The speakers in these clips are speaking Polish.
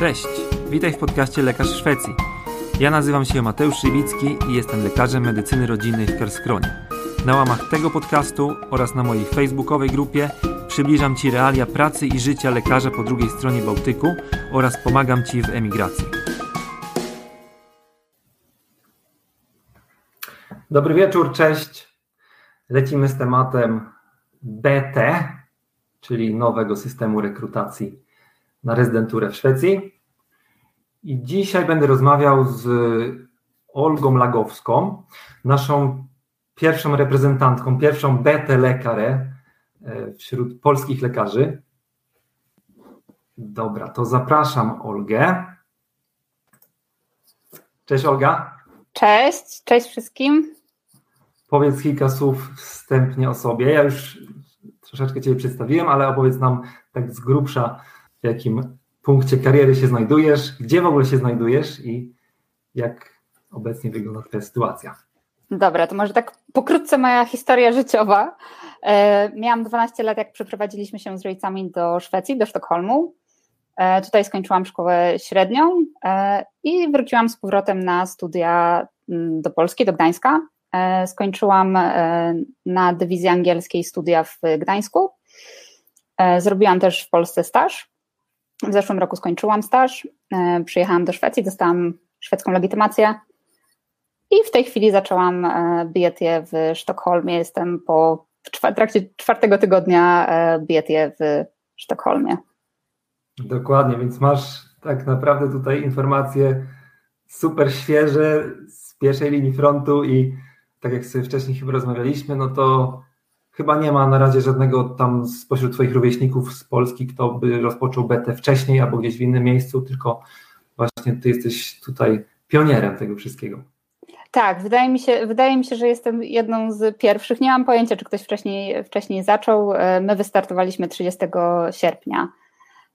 Cześć, witaj w podcaście Lekarz Szwecji. Ja nazywam się Mateusz Szywicki i jestem lekarzem medycyny rodzinnej w Kerskronie. Na łamach tego podcastu oraz na mojej facebookowej grupie przybliżam Ci realia pracy i życia lekarza po drugiej stronie Bałtyku oraz pomagam Ci w emigracji. Dobry wieczór, cześć. Lecimy z tematem BT, czyli nowego systemu rekrutacji na rezydenturę w Szwecji. I dzisiaj będę rozmawiał z Olgą Lagowską, naszą pierwszą reprezentantką, pierwszą BT lekarę e, wśród polskich lekarzy. Dobra, to zapraszam Olgę. Cześć Olga. Cześć, cześć wszystkim. Powiedz kilka słów wstępnie o sobie. Ja już troszeczkę Ciebie przedstawiłem, ale opowiedz nam tak z grubsza, w jakim punkcie kariery się znajdujesz, gdzie w ogóle się znajdujesz i jak obecnie wygląda Twoja sytuacja. Dobra, to może tak pokrótce moja historia życiowa. E, miałam 12 lat, jak przeprowadziliśmy się z rodzicami do Szwecji, do Sztokholmu. E, tutaj skończyłam szkołę średnią e, i wróciłam z powrotem na studia mm, do Polski, do Gdańska. Skończyłam na dywizji angielskiej studia w Gdańsku. Zrobiłam też w Polsce staż. W zeszłym roku skończyłam staż. Przyjechałam do Szwecji, dostałam szwedzką legitymację i w tej chwili zaczęłam bietię w Sztokholmie. Jestem po trakcie czwartego tygodnia bietię w Sztokholmie. Dokładnie, więc masz tak naprawdę tutaj informacje super świeże z pierwszej linii frontu i tak jak sobie wcześniej chyba rozmawialiśmy, no to chyba nie ma na razie żadnego tam spośród Twoich rówieśników z Polski, kto by rozpoczął betę wcześniej albo gdzieś w innym miejscu, tylko właśnie Ty jesteś tutaj pionierem tego wszystkiego. Tak, wydaje mi, się, wydaje mi się, że jestem jedną z pierwszych. Nie mam pojęcia, czy ktoś wcześniej, wcześniej zaczął. My wystartowaliśmy 30 sierpnia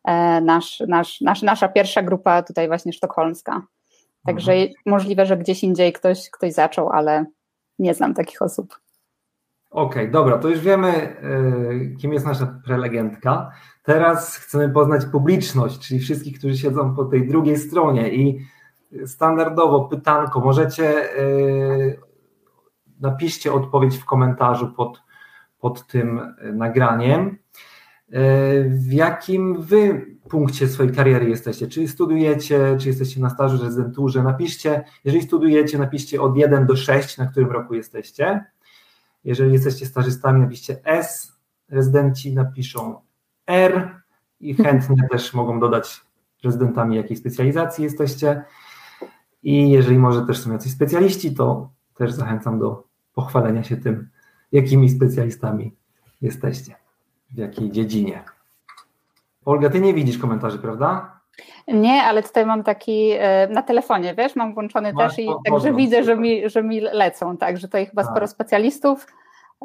E, nasz, nasz, nasz, nasza pierwsza grupa tutaj właśnie sztokholmska. Także mhm. możliwe, że gdzieś indziej ktoś, ktoś zaczął, ale nie znam takich osób. Okej, okay, dobra, to już wiemy, e, kim jest nasza prelegentka. Teraz chcemy poznać publiczność, czyli wszystkich, którzy siedzą po tej drugiej stronie i standardowo pytanko, możecie e, napiszcie odpowiedź w komentarzu pod, pod tym nagraniem. W jakim wy punkcie swojej kariery jesteście? Czy studiujecie, czy jesteście na stażu, rezydenturze? Napiszcie, jeżeli studiujecie, napiszcie od 1 do 6, na którym roku jesteście. Jeżeli jesteście stażystami, napiszcie S, rezydenci napiszą R i chętnie też mogą dodać rezydentami jakiej specjalizacji jesteście. I jeżeli może też są jacyś specjaliści, to też zachęcam do pochwalenia się tym, jakimi specjalistami jesteście w jakiej dziedzinie. Olga, ty nie widzisz komentarzy, prawda? Nie, ale tutaj mam taki e, na telefonie, wiesz, mam włączony Masz, też i także widzę, że mi, że mi lecą, także tutaj chyba tak. sporo specjalistów.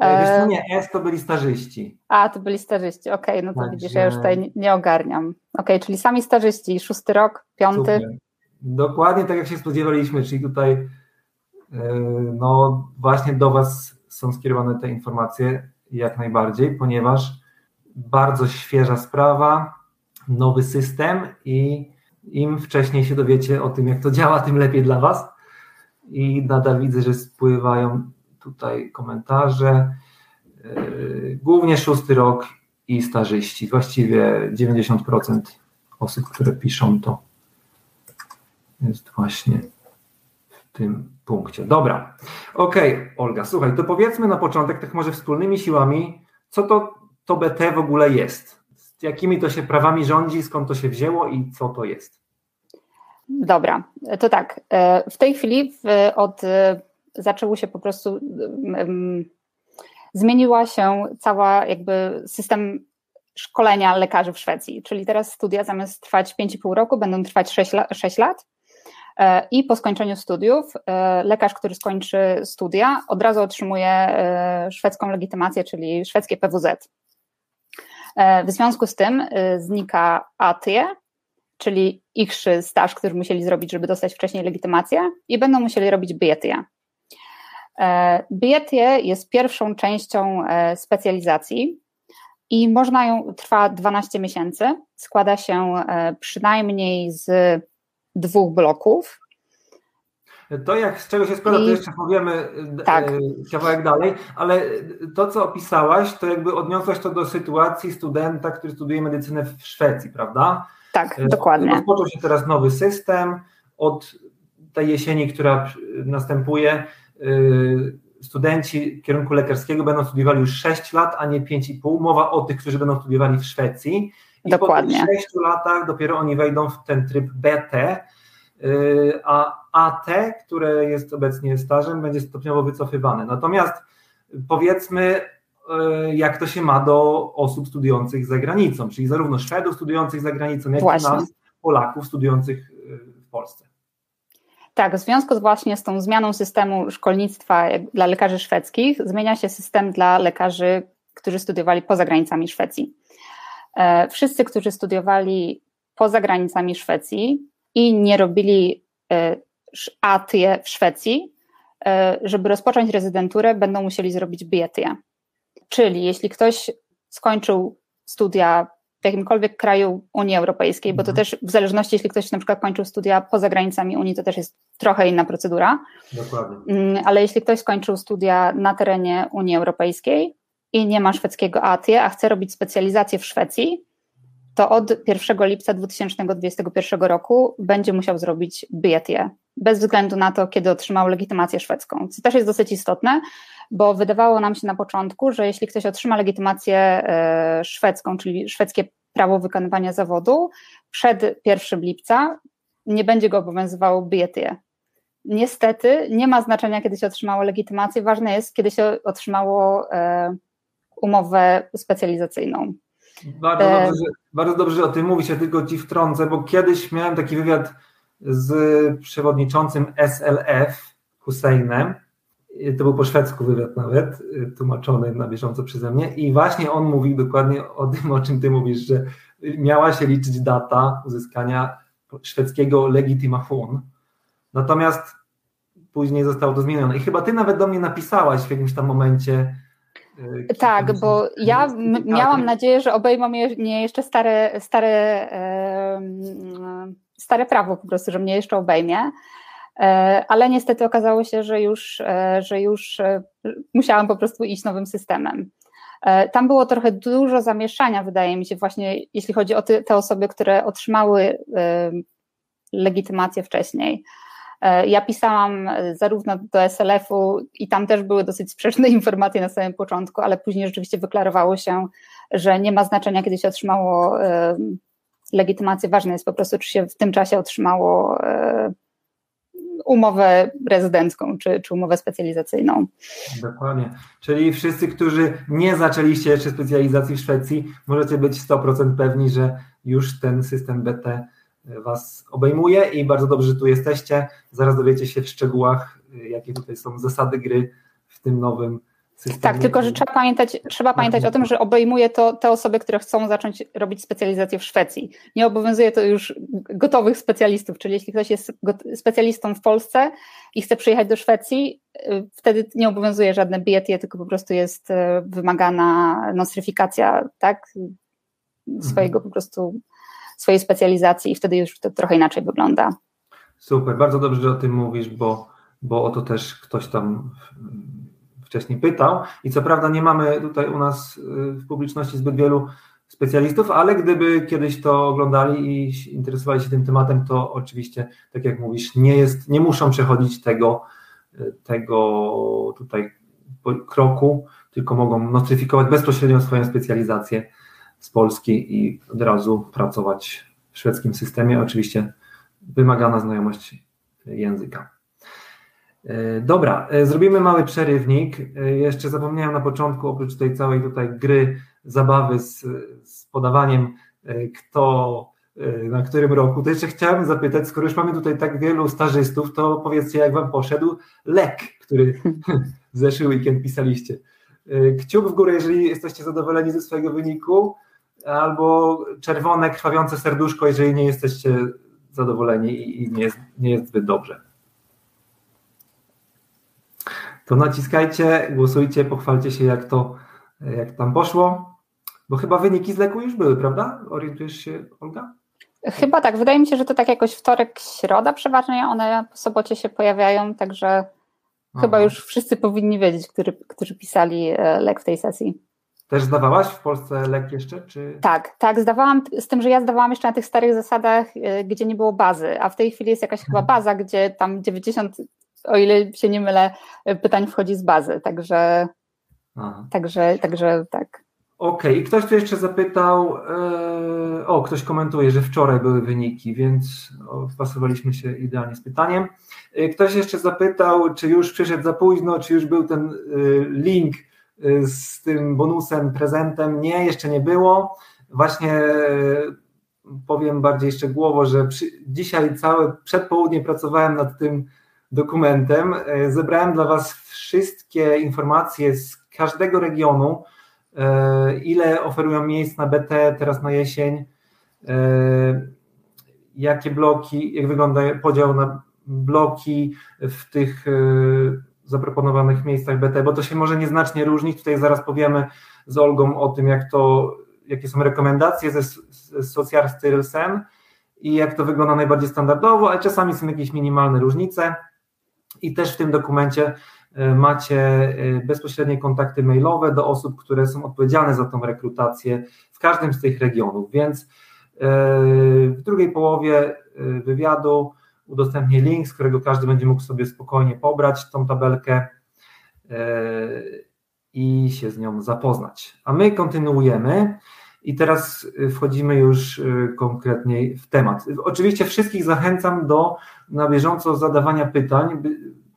E, wiesz co, nie, S to byli starzyści. A, to byli starzyści, okej, okay, no to także... widzisz, ja już tutaj nie ogarniam. Okej, okay, czyli sami starzyści, szósty rok, piąty. Super. Dokładnie tak jak się spodziewaliśmy, czyli tutaj e, no właśnie do Was są skierowane te informacje jak najbardziej, ponieważ bardzo świeża sprawa, nowy system i im wcześniej się dowiecie o tym, jak to działa, tym lepiej dla Was. I nadal widzę, że spływają tutaj komentarze. Yy, głównie szósty rok i starzyści. Właściwie 90% osób, które piszą, to jest właśnie w tym punkcie. Dobra. Okej, okay, Olga, słuchaj, to powiedzmy na początek, tak może wspólnymi siłami, co to to BT w ogóle jest? Jakimi to się prawami rządzi, skąd to się wzięło i co to jest? Dobra, to tak. E, w tej chwili od e, zaczęło się po prostu zmieniła się cała jakby system szkolenia lekarzy w Szwecji, czyli teraz studia zamiast trwać 5,5 roku będą trwać 6, 6 lat e, i po skończeniu studiów lekarz, który skończy studia od razu otrzymuje szwedzką legitymację, czyli szwedzkie PWZ. E, w związku z tym e, znika ATIE, czyli ich staż, który musieli zrobić, żeby dostać wcześniej legitymację i będą musieli robić BIETIE. BIETIE jest pierwszą częścią e, specjalizacji i można ją, trwa 12 miesięcy. Składa się przynajmniej z dwóch bloków. To jak z czego się składa, I... to jeszcze powiemy tak. kawałek dalej, ale to, co opisałaś, to jakby odniosłaś to do sytuacji studenta, który studiuje medycynę w Szwecji, prawda? Tak, dokładnie. Rozpoczął się teraz nowy system. Od tej jesieni, która następuje, studenci kierunku lekarskiego będą studiowali już 6 lat, a nie 5,5. Mowa o tych, którzy będą studiowali w Szwecji. I Dokładnie. po tych 6 latach dopiero oni wejdą w ten tryb BT, a AT, które jest obecnie stażem, będzie stopniowo wycofywane. Natomiast powiedzmy, jak to się ma do osób studiujących za granicą, czyli zarówno Szwedów studiujących za granicą, jak Właśnie. i nas, Polaków studiujących w Polsce. Tak, w związku z właśnie z tą zmianą systemu szkolnictwa dla lekarzy szwedzkich, zmienia się system dla lekarzy, którzy studiowali poza granicami Szwecji. E, wszyscy, którzy studiowali poza granicami Szwecji i nie robili e, ATIE w Szwecji, e, żeby rozpocząć rezydenturę, będą musieli zrobić BIETIE. Czyli jeśli ktoś skończył studia w jakimkolwiek kraju Unii Europejskiej, bo to mhm. też w zależności, jeśli ktoś na przykład kończył studia poza granicami Unii, to też jest trochę inna procedura. Dokładnie. Mm, ale jeśli ktoś skończył studia na terenie Unii Europejskiej i nie ma szwedzkiego ATIE, a chce robić specjalizację w Szwecji, to od 1 lipca 2021 roku będzie musiał zrobić BIETIE, bez względu na to, kiedy otrzymał legitymację szwedzką, co też jest dosyć istotne, bo wydawało nam się na początku, że jeśli ktoś otrzyma legitymację e, szwedzką, czyli szwedzkie prawo wykonywania zawodu, przed 1 lipca nie będzie go obowiązywało BIETIE. Niestety nie ma znaczenia, kiedy się otrzymało legitymację, ważne jest, kiedy się otrzymało e, umowę specjalizacyjną. Bardzo dobrze, że, bardzo dobrze, że o tym mówisz, ja tylko ci wtrącę, bo kiedyś miałem taki wywiad z przewodniczącym SLF Husseinem, to był po szwedzku wywiad nawet, tłumaczony na bieżąco przeze mnie. I właśnie on mówił dokładnie o tym, o czym ty mówisz, że miała się liczyć data uzyskania szwedzkiego legitimation, natomiast później zostało to zmienione. I chyba ty nawet do mnie napisałaś w jakimś tam momencie, tak, bo ja miałam nadzieję, że obejmą mnie jeszcze stare, stare, stare prawo po prostu, że mnie jeszcze obejmie. E, ale niestety okazało się, że już, e, że już e, musiałam po prostu iść nowym systemem. Tam było trochę dużo zamieszania, wydaje mi się, właśnie jeśli chodzi o te osoby, które otrzymały legitymację wcześniej. Ja pisałam zarówno do SLF-u i tam też były dosyć sprzeczne informacje na samym początku, ale później rzeczywiście wyklarowało się, że nie ma znaczenia, kiedy się otrzymało legitymację. Ważne jest po prostu, czy się w tym czasie otrzymało umowę rezydencką czy, czy umowę specjalizacyjną. Dokładnie. Czyli wszyscy, którzy nie zaczęliście jeszcze specjalizacji w Szwecji, możecie być 100% pewni, że już ten system BT Was obejmuje i bardzo dobrze, że tu jesteście. Zaraz dowiecie się w szczegółach, jakie tutaj są zasady gry w tym nowym systemie. Tak, tylko że trzeba pamiętać, trzeba pamiętać o tym, że obejmuje to te osoby, które chcą zacząć robić specjalizację w Szwecji. Nie obowiązuje to już gotowych specjalistów, czyli jeśli ktoś jest specjalistą w Polsce i chce przyjechać do Szwecji, y, wtedy nie obowiązuje żadne BIET, tylko po prostu jest y, wymagana nostryfikacja, tak, swojego mhm. po prostu, swojej specjalizacji i wtedy już to trochę inaczej wygląda. Super, bardzo dobrze, że o tym mówisz, bo, bo o to też ktoś tam wcześniej pytał. I co prawda nie mamy tutaj u nas y, w publiczności zbyt wielu specjalistów, ale gdyby kiedyś to oglądali i interesowali się tym tematem, to oczywiście, tak jak mówisz, nie jest, nie muszą przechodzić tego, y, tego tutaj kroku, tylko mogą notyfikować bezpośrednio swoją specjalizację z Polski i od razu pracować w szwedzkim systemie. Oczywiście wymagana znajomość języka. E, dobra, e, zrobimy mały przerywnik. E, jeszcze zapomniałem na początku, oprócz tej całej tutaj gry, zabawy z, z podawaniem, kto na którym roku, to jeszcze chciałem zapytać, skoro już mamy tutaj tak wielu stażystów, to powiedzcie, jak wam poszedł lek, który w zeszły weekend pisaliście. Kciuk w górę, jeżeli jesteście zadowoleni ze swojego wyniku, albo czerwone, krwawiące serduszko, jeżeli nie jesteście zadowoleni i nie jest, nie jest zbyt dobrze to naciskajcie, głosujcie, pochwalcie się, jak to, jak tam poszło. Bo chyba wyniki z leku już były, prawda? Orientujesz się, Olga? Chyba tak. Wydaje mi się, że to tak jakoś wtorek, środa przeważnie one po sobocie się pojawiają, także Aha. chyba już wszyscy powinni wiedzieć, którzy, którzy pisali e, lek w tej sesji. Też zdawałaś w Polsce lek jeszcze? Czy... Tak, tak, zdawałam, z tym, że ja zdawałam jeszcze na tych starych zasadach, e, gdzie nie było bazy, a w tej chwili jest jakaś chyba mhm. baza, gdzie tam 90, o ile się nie mylę, e, pytań wchodzi z bazy, także, także, także tak. Okej, okay. i ktoś tu jeszcze zapytał, e, o, ktoś komentuje, że wczoraj były wyniki, więc wpasowaliśmy się idealnie z pytaniem. E, ktoś jeszcze zapytał, czy już przyszedł za późno, czy już był ten e, link z tym bonusem, prezentem. Nie, jeszcze nie było. Właśnie powiem bardziej szczegółowo, że przy, dzisiaj całe przedpołudnie pracowałem nad tym dokumentem. Zebrałem dla Was wszystkie informacje z każdego regionu, E, ile oferują miejsc na BT teraz na jesień, e, jakie bloki, jak wygląda podział na bloki w tych e, zaproponowanych miejscach BT, bo to się może nieznacznie różnić. Tutaj zaraz powiemy z Olgą o tym, jak to, jakie są rekomendacje ze, ze Social i jak to wygląda najbardziej standardowo, ale czasami są jakieś minimalne różnice. I też w tym dokumencie E, macie e, bezpośrednie kontakty mailowe do osób, które są odpowiedzialne za tą rekrutację w każdym z tych regionów, więc e, w drugiej połowie wywiadu udostępnię link, z którego każdy będzie mógł sobie spokojnie pobrać tą tabelkę i się z nią zapoznać. A my kontynuujemy i teraz wchodzimy już konkretniej w temat. Oczywiście wszystkich zachęcam do na bieżąco zadawania pytań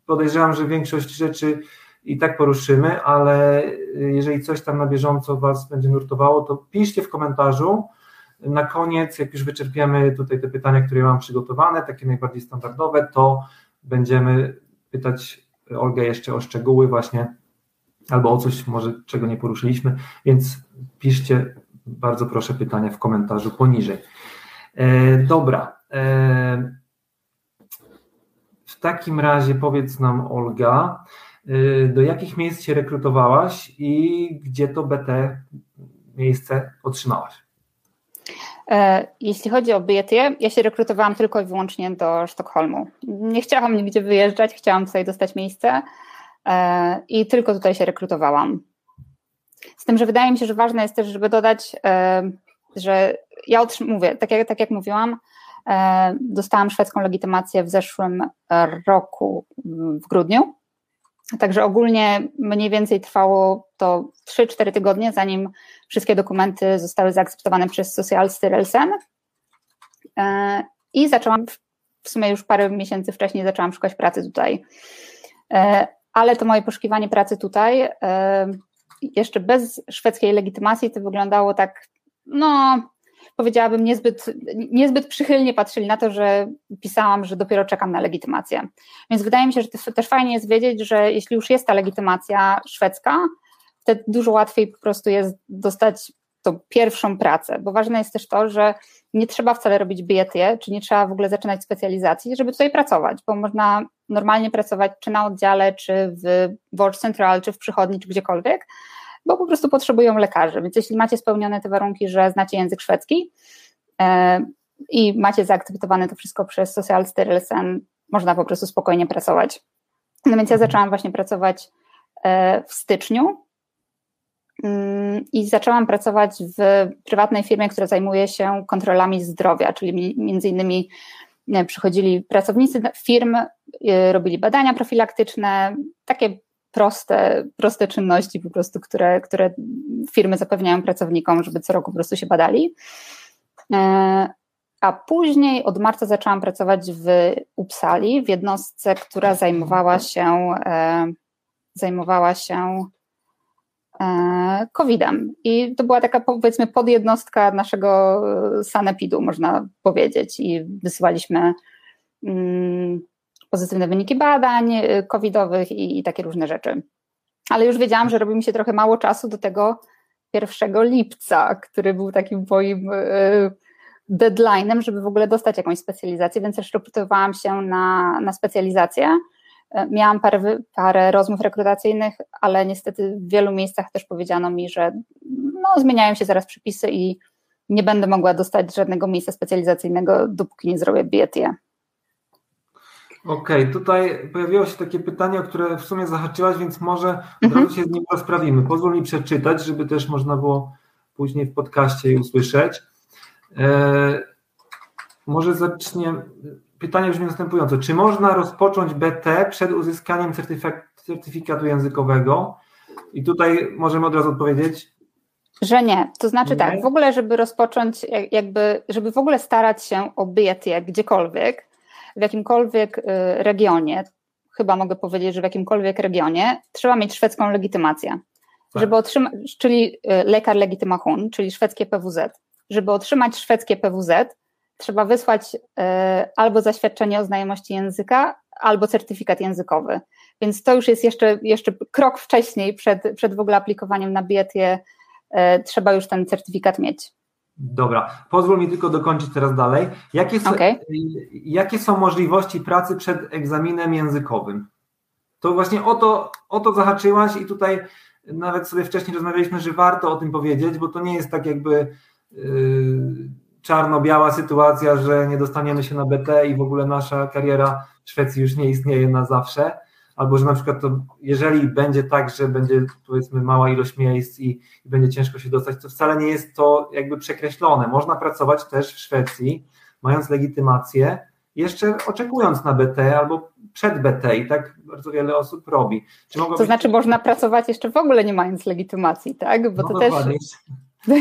podejrzewam, że większość rzeczy i tak poruszymy, ale jeżeli coś tam na bieżąco Was będzie nurtowało, to piszcie w komentarzu. Na koniec, jak już wyczerpiemy tutaj te pytania, które mam przygotowane, takie najbardziej standardowe, to będziemy pytać Olgę jeszcze o szczegóły właśnie, albo o coś może, czego nie poruszyliśmy, więc piszcie bardzo proszę pytania w komentarzu poniżej. E, dobra. E, w takim razie powiedz nam, Olga, y, do jakich miejsc się rekrutowałaś i gdzie to BT miejsce otrzymałaś? E, jeśli chodzi o Bietię, ja się rekrutowałam tylko i wyłącznie do Sztokholmu. Nie chciałam nigdzie wyjeżdżać, chciałam tutaj dostać miejsce e, i tylko tutaj się rekrutowałam. Z tym, że wydaje mi się, że ważne jest też, żeby dodać, e, że ja mówię, tak jak, tak jak mówiłam, dostałam szwedzką legitymację w zeszłym roku w grudniu. Także ogólnie mniej więcej trwało to 3-4 tygodnie, zanim wszystkie dokumenty zostały zaakceptowane przez Social Styrelsen. E, I zaczęłam, w sumie już parę miesięcy wcześniej zaczęłam szukać pracy tutaj. E, ale to moje poszukiwanie pracy tutaj, jeszcze bez szwedzkiej legitymacji, to wyglądało tak, no, powiedziałabym, niezbyt, niezbyt przychylnie patrzyli na to, że pisałam, że dopiero czekam na legitymację. Więc wydaje mi się, że też fajnie jest wiedzieć, że jeśli już jest ta legitymacja szwedzka, wtedy dużo łatwiej po prostu jest dostać tą pierwszą pracę, bo ważne jest też to, że nie trzeba wcale robić BET, czy nie trzeba w ogóle zaczynać specjalizacji, żeby tutaj pracować, bo można normalnie pracować czy na oddziale, czy w World Central, czy w przychodni, czy gdziekolwiek, bo po prostu potrzebują lekarzy. Więc jeśli macie spełnione te warunki, że znacie język szwedzki e, i macie zaakceptowane to wszystko przez Social Styrelsen, można po prostu spokojnie pracować. No więc ja zaczęłam właśnie pracować e, w styczniu mm, i zaczęłam pracować w prywatnej firmie, która zajmuje się kontrolami zdrowia, czyli między innymi e, przychodzili pracownicy firm, robili badania profilaktyczne, takie proste, proste czynności po prostu, które, które firmy zapewniają pracownikom, żeby co roku po prostu się badali. E, a później od marca zaczęłam pracować w Uppsali, w jednostce, która zajmowała się e, zajmowała się e, COVID-em. I to była taka powiedzmy podjednostka naszego sanepidu, można powiedzieć. I wysyłaliśmy mm, pozytywne wyniki badań y, covidowych i, i takie różne rzeczy. Ale już wiedziałam, że robi mi się trochę mało czasu do tego 1 lipca, który był takim moim y, deadline'em, żeby w ogóle dostać jakąś specjalizację, więc też rekrutowałam się na, na specjalizację. E, miałam parę, parę rozmów rekrutacyjnych, ale niestety w wielu miejscach też powiedziano mi, że no, zmieniają się zaraz przepisy i nie będę mogła dostać żadnego miejsca specjalizacyjnego, dopóki nie zrobię BET. Okej, okay, tutaj pojawiło się takie pytanie, o które w sumie zahaczyłaś, więc może od razu mhm. się z nim rozprawimy. Pozwól mi przeczytać, żeby też można było później w podcaście je usłyszeć. E, może zacznie. Pytanie brzmi następująco. Czy można rozpocząć BT przed uzyskaniem certyfikatu językowego? I tutaj możemy od razu odpowiedzieć. Że nie. To znaczy tak, nie? tak, w ogóle, żeby rozpocząć, jakby, żeby w ogóle starać się o BT gdziekolwiek, w jakimkolwiek y, regionie, chyba mogę powiedzieć, że w jakimkolwiek regionie, trzeba mieć szwedzką legitymację. Tak. Żeby otrzymać, czyli y, lekar legitymachun, czyli szwedzkie PWZ. Żeby otrzymać szwedzkie PWZ, trzeba wysłać y, albo zaświadczenie o znajomości języka, albo certyfikat językowy. Więc to już jest jeszcze, jeszcze krok wcześniej przed, przed w ogóle aplikowaniem na bietię, trzeba już ten certyfikat mieć. Dobra, pozwól mi tylko dokończyć teraz dalej. Jakie, są, okay. jakie są możliwości pracy przed egzaminem językowym? To właśnie o to, o to zahaczyłaś i tutaj nawet sobie wcześniej rozmawialiśmy, że warto o tym powiedzieć, bo to nie jest tak jakby yy, czarno-biała sytuacja, że nie dostaniemy się na BT i w ogóle nasza kariera w Szwecji już nie istnieje na zawsze albo że na przykład to, jeżeli będzie tak, że będzie powiedzmy mała ilość miejsc i, i, będzie ciężko się dostać, to wcale nie jest to jakby przekreślone. Można pracować też w Szwecji, mając legitymację, jeszcze oczekując na BT albo przed BT i tak bardzo wiele osób robi. to być... znaczy można pracować jeszcze w ogóle nie mając legitymacji, tak? Bo no to też...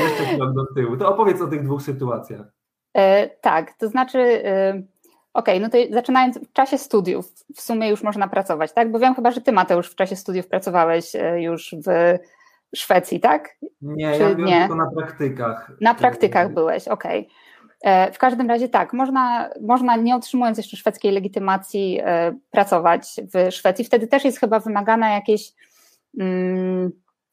jeszcze krok do tyłu. To opowiedz o tych dwóch sytuacjach. E, tak, to znaczy... E Okej, okay, no to zaczynając w czasie studiów, w sumie już można pracować, tak? Bo wiem chyba, że ty Mateusz w czasie studiów pracowałeś e, już w Szwecji, tak? Nie, Czy ja byłem nie? tylko na praktykach. Na praktykach byłeś, okej. Okay. E, w każdym razie tak, można, można nie otrzymując jeszcze szwedzkiej legitymacji e, pracować w Szwecji. Wtedy też jest chyba wymagane jakieś mm,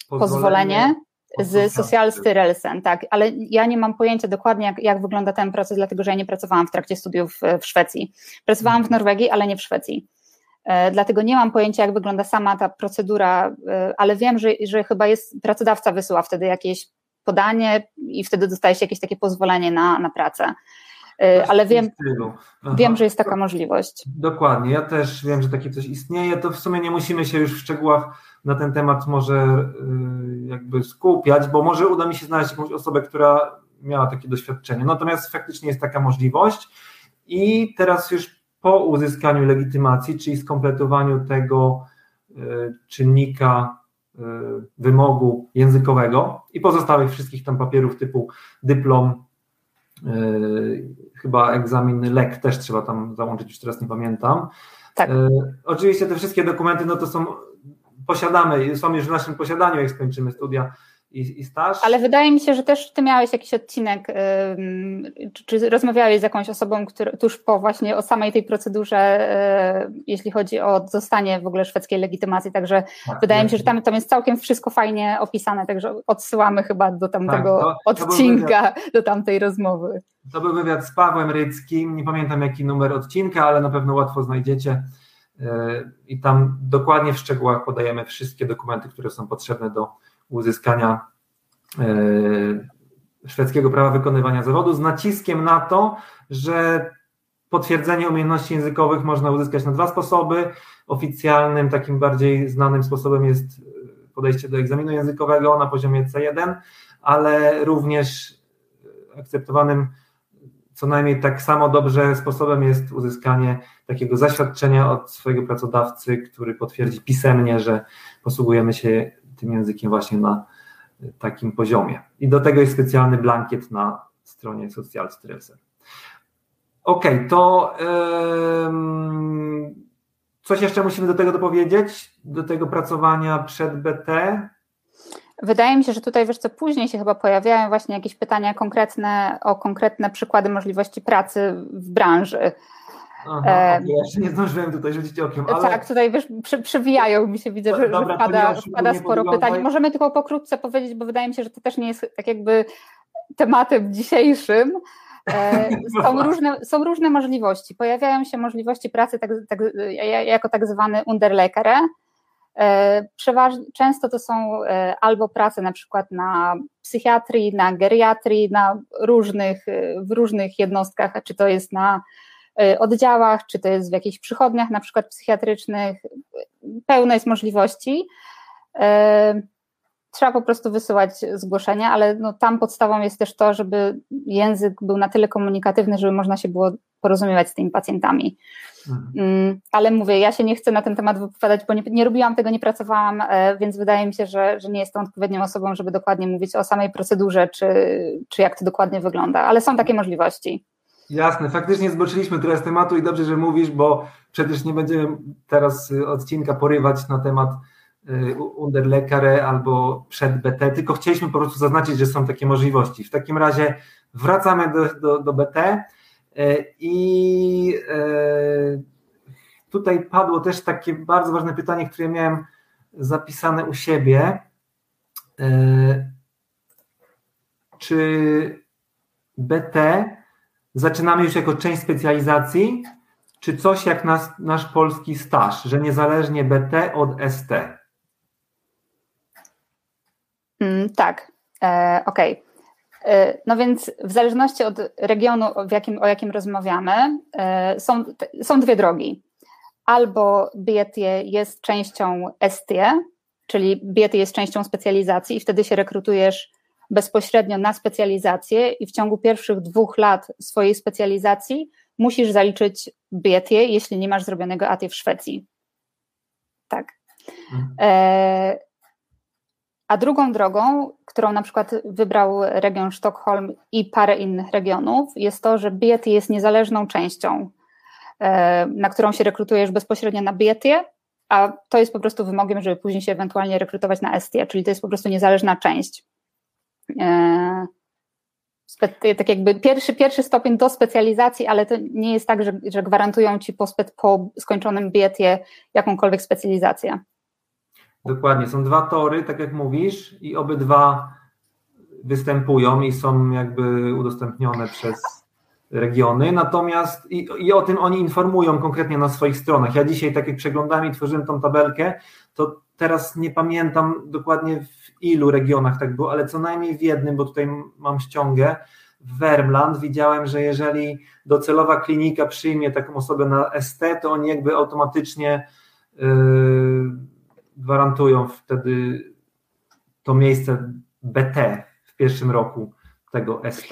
pozwolenie, pozwolenie z Socialstyrelsen, tak, ale ja nie mam pojęcia dokładnie, jak, jak wygląda ten proces, dlatego że ja nie pracowałam w trakcie studiów w Szwecji. Pracowałam w mhm. Norwegii, ale nie w Szwecji. E, dlatego nie mam pojęcia, jak wygląda sama ta procedura, e, ale wiem, że, że chyba jest, pracodawca wysyła wtedy jakieś podanie i wtedy dostaje się jakieś takie pozwolenie na, na pracę. E, ale wiem, wiem, że jest taka możliwość. Dokładnie, ja też wiem, że takie coś istnieje. To w sumie nie musimy się już w szczegółach na ten temat może y, jakby skupiać, bo może uda mi się znaleźć jakąś osobę, która miała takie doświadczenie. Natomiast faktycznie jest taka możliwość i teraz już po uzyskaniu legitymacji, czyli skompletowaniu tego y, czynnika wymogu językowego i pozostałych wszystkich tam papierów typu dyplom, chyba egzamin LEK też trzeba tam załączyć, już teraz nie pamiętam. Tak. Oczywiście te wszystkie dokumenty no to są posiadamy, są już w naszym posiadaniu, jak skończymy studia i, i staż. Ale wydaje mi się, że też ty miałeś jakiś odcinek, yy, czy, czy, rozmawiałeś z jakąś osobą, która tuż po właśnie o samej tej procedurze, yy, jeśli chodzi o dostanie w ogóle szwedzkiej legitymacji, także tak, wydaje mi się, że tam, tam jest całkiem wszystko fajnie opisane, także odsyłamy chyba do tamtego tak, to, odcinka, to do tamtej rozmowy. To był wywiad z Pawłem Ryckim, nie pamiętam jaki numer odcinka, ale na pewno łatwo znajdziecie i tam dokładnie w szczegółach podajemy wszystkie dokumenty, które są potrzebne do uzyskania e, szwedzkiego prawa wykonywania zawodu, z naciskiem na to, że potwierdzenie umiejętności językowych można uzyskać na dwa sposoby. Oficjalnym, takim bardziej znanym sposobem jest podejście do egzaminu językowego na poziomie C1, ale również akceptowanym co najmniej tak samo dobrze sposobem jest uzyskanie takiego zaświadczenia od swojego pracodawcy, który potwierdzi pisemnie, że posługujemy się tym językiem właśnie na takim poziomie. I do tego jest specjalny blankiet na stronie Socjalstressen. Ok, to coś jeszcze musimy do tego dopowiedzieć, do tego pracowania przed BT? Wydaje mi się, że tutaj wiesz co, później się chyba pojawiają właśnie jakieś pytania konkretne o konkretne przykłady możliwości pracy w branży. Aha, e, ja jeszcze nie zdążyłem tutaj rzucić okiem, ale... Tak, tutaj wiesz, przy, przywijają mi się, widzę, że, Dobra, że wpada, wpada sporo pytań. Możemy tylko pokrótce powiedzieć, bo wydaje mi się, że to też nie jest tak jakby tematem dzisiejszym, Są różne, są różne możliwości. Pojawiają się możliwości pracy tak, tak, jako tak zwany underlekere. Często to są albo prace na przykład na psychiatrii, na geriatrii, na różnych, w różnych jednostkach, czy to jest na oddziałach, czy to jest w jakichś przychodniach na przykład psychiatrycznych. Pełno jest możliwości trzeba po prostu wysyłać zgłoszenia, ale no, tam podstawą jest też to, żeby język był na tyle komunikatywny, żeby można się było porozumiewać z tymi pacjentami. Mhm. Mm, ale mówię, ja się nie chcę na ten temat wypowiadać, bo nie, nie robiłam tego, nie pracowałam, e, więc wydaje mi się, że, że nie jestem odpowiednią osobą, żeby dokładnie mówić o samej procedurze, czy, czy jak to dokładnie wygląda, ale są takie możliwości. Jasne, faktycznie zboczyliśmy trochę z tematu i dobrze, że mówisz, bo przecież nie będziemy teraz odcinka porywać na temat Y, underlekare albo przed BT, tylko chcieliśmy po prostu zaznaczyć, że są takie możliwości. W takim razie wracamy do, do, do BT y, i y, tutaj padło też takie bardzo ważne pytanie, które miałem zapisane u siebie. Czy BT zaczynamy już jako część specjalizacji, czy coś jak nas, nasz polski staż, że niezależnie BT od ST? Mm, tak, e, okej. Okay. E, no więc w zależności od regionu, w jakim, o jakim rozmawiamy, e, są, są dwie drogi. Albo BIETie jest częścią STie, czyli BIETie jest częścią specjalizacji i wtedy się rekrutujesz bezpośrednio na specjalizację i w ciągu pierwszych dwóch lat swojej specjalizacji musisz zaliczyć BIETie, jeśli nie masz zrobionego ATie w Szwecji. Tak. Mhm. E, a drugą drogą, którą na przykład wybrał region Sztokholm i parę innych regionów, jest to, że BIET jest niezależną częścią, e, na którą się rekrutujesz bezpośrednio na BIET, a to jest po prostu wymogiem, żeby później się ewentualnie rekrutować na ST, czyli to jest po prostu niezależna część. E, tak jakby pierwszy, pierwszy stopień do specjalizacji, ale to nie jest tak, że, że gwarantują ci po, po skończonym BIET jakąkolwiek specjalizację. Dokładnie, są dwa tory, tak jak mówisz, i obydwa występują i są jakby udostępnione przez regiony, natomiast i, i, o tym oni informują konkretnie na swoich stronach. Ja dzisiaj, tak jak przeglądałem i tworzyłem tą tabelkę, to teraz nie pamiętam dokładnie w ilu regionach tak było, ale co najmniej w jednym, bo tutaj mam ściągę, w Wermland widziałem, że jeżeli docelowa klinika przyjmie taką osobę na ST, to oni jakby automatycznie yy, gwarantują wtedy to miejsce BT w pierwszym roku tego ST.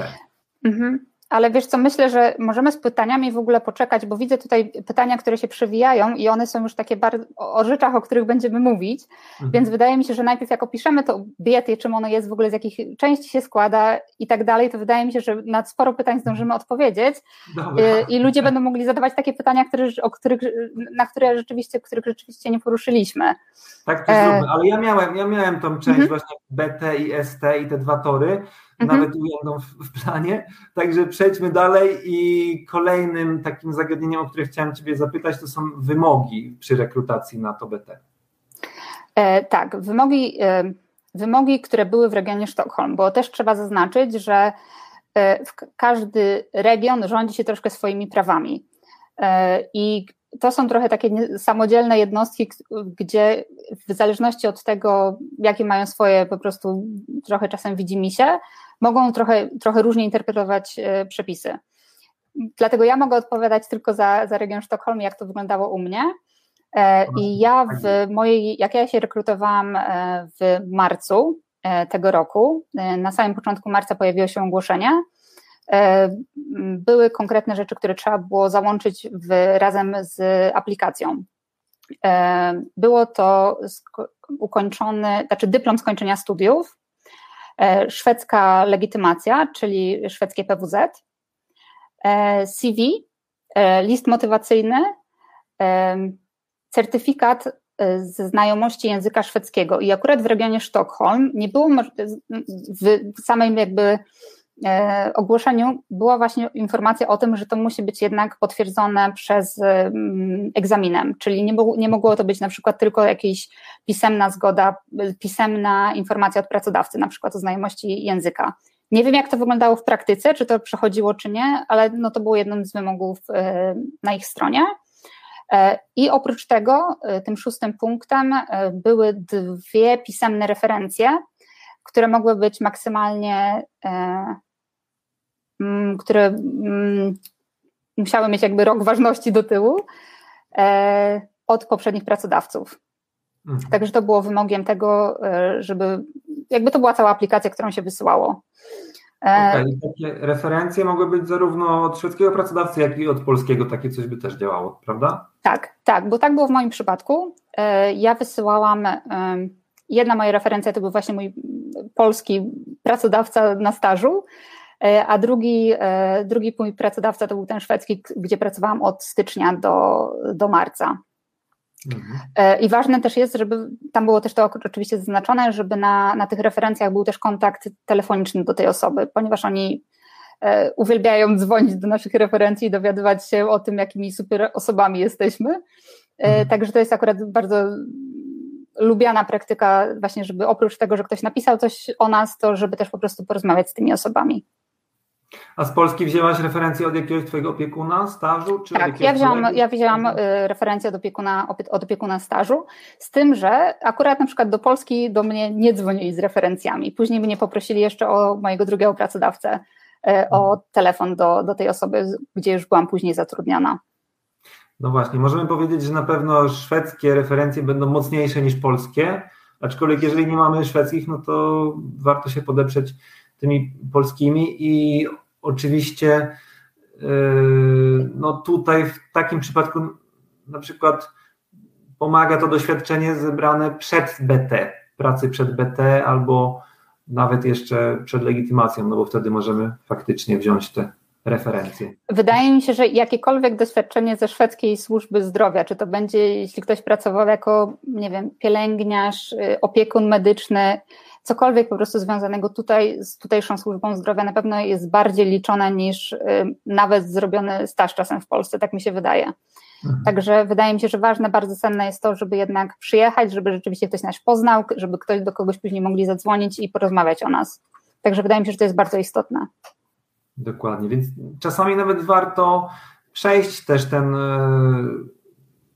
Mhm. Ale wiesz co, myślę, że możemy z pytaniami w ogóle poczekać, bo widzę tutaj pytania, które się przewijają i one są już takie bardzo o rzeczach, o których będziemy mówić, mhm. więc wydaje mi się, że najpierw jak opiszemy to dietę, czym ono jest w ogóle, z jakich części się składa i tak dalej, to wydaje mi się, że na sporo pytań zdążymy odpowiedzieć Dobra. Y, i ludzie będą mogli zadawać takie pytania, które, o których, na które rzeczywiście, których rzeczywiście nie poruszyliśmy. Tak to e... ale ja miałem, ja miałem tą część mhm. właśnie BT i ST i te dwa tory, mhm. nawet ujętą w, w, planie. Także przejdźmy dalej i kolejnym takim zagadnieniem, o które chciałem Ciebie zapytać, to są wymogi przy rekrutacji na to BT. E, tak, wymogi, e, wymogi, które były w regionie Sztokholm, bo też trzeba zaznaczyć, że e, każdy region rządzi się troszkę swoimi prawami. E, I to są trochę takie samodzielne jednostki, gdzie w zależności od tego, jakie mają swoje po prostu trochę czasem widzi się, mogą trochę, trochę różnie interpretować e, przepisy. Dlatego ja mogę odpowiadać tylko za, za region Sztokholm, jak to wyglądało u mnie. E, I ja w mojej, jak ja się rekrutowałam e, w marcu tego roku, na samym początku marca pojawiło się ogłoszenie. Były konkretne rzeczy, które trzeba było załączyć w, razem z aplikacją. Było to ukończony, znaczy dyplom skończenia studiów, E, szwedzka legitymacja, czyli szwedzkie PWZ, e, CV, e, list motywacyjny, certyfikat ze znajomości języka szwedzkiego. I akurat w regionie Sztokholm nie było w samej jakby E, ogłoszeniu była właśnie informacja o tym, że to musi być jednak potwierdzone przez egzaminem, czyli nie, nie mogło to być na przykład tylko jakaś pisemna zgoda, pisemna informacja od pracodawcy, na przykład o znajomości języka. Nie wiem, jak to wyglądało w praktyce, czy to przechodziło, czy nie, ale no to było jednym z wymogów na ich stronie. I oprócz tego, tym szóstym punktem były dwie pisemne referencje, które mogły być maksymalnie, które musiały mieć jakby rok ważności do tyłu od poprzednich pracodawców. Mhm. Także to było wymogiem tego, e, żeby jakby to była cała aplikacja, którą się wysyłało. E, okay. Takie referencje mogły być zarówno od szwedzkiego pracodawcy, jak i od polskiego. Takie coś by też działało, prawda? Tak, tak, bo tak było w moim przypadku. E, ja wysyłałam, jedna moja referencja to był właśnie mój polski pracodawca na stażu, a drugi, drugi mój pracodawca to był ten szwedzki, gdzie pracowałam od stycznia do, do marca. Mhm. E, I ważne też jest, żeby tam było też to oczywiście zaznaczone, żeby na, na tych referencjach był też kontakt telefoniczny do tej osoby, ponieważ oni e, uwielbiają dzwonić do naszych referencji i dowiadywać się o tym, jakimi super osobami jesteśmy. E, mhm. Także to jest akurat bardzo lubiana praktyka, właśnie, żeby oprócz tego, że ktoś napisał coś o nas, to żeby też po prostu porozmawiać z tymi osobami. A z Polski wzięłaś referencję od jakiegoś twojego opiekuna stażu? Czy tak, ja wzięłam, ja wzięłam y, referencję od opiekuna, od opiekuna stażu, z tym, że akurat na przykład do Polski do mnie nie dzwonili z referencjami. Później mnie poprosili jeszcze o mojego drugiego pracodawcę, y, o mhm. telefon do, do tej osoby, gdzie już byłam później zatrudniona. No właśnie, możemy powiedzieć, że na pewno szwedzkie referencje będą mocniejsze niż polskie, aczkolwiek jeżeli nie mamy szwedzkich, no to warto się podeprzeć tymi polskimi i oczywiście yy, no tutaj w takim przypadku na przykład pomaga to doświadczenie zebrane przed BT, pracy przed BT albo nawet jeszcze przed legitymacją, no bo wtedy możemy faktycznie wziąć te referencje. Wydaje mi się, że jakiekolwiek doświadczenie ze szwedzkiej służby zdrowia, czy to będzie, jeśli ktoś pracował jako, nie wiem, pielęgniarz, y, opiekun medyczny, cokolwiek po prostu związanego tutaj z tutejszą służbą zdrowia na pewno jest bardziej liczone niż y, nawet zrobiony staż czasem w Polsce, tak mi się wydaje. Mhm. Także wydaje mi się, że ważne, bardzo cenne jest to, żeby jednak przyjechać, żeby rzeczywiście ktoś nas poznał, żeby ktoś do kogoś później mogli zadzwonić i porozmawiać o nas. Także wydaje mi się, że to jest bardzo istotne. Dokładnie, więc czasami nawet warto przejść też ten e,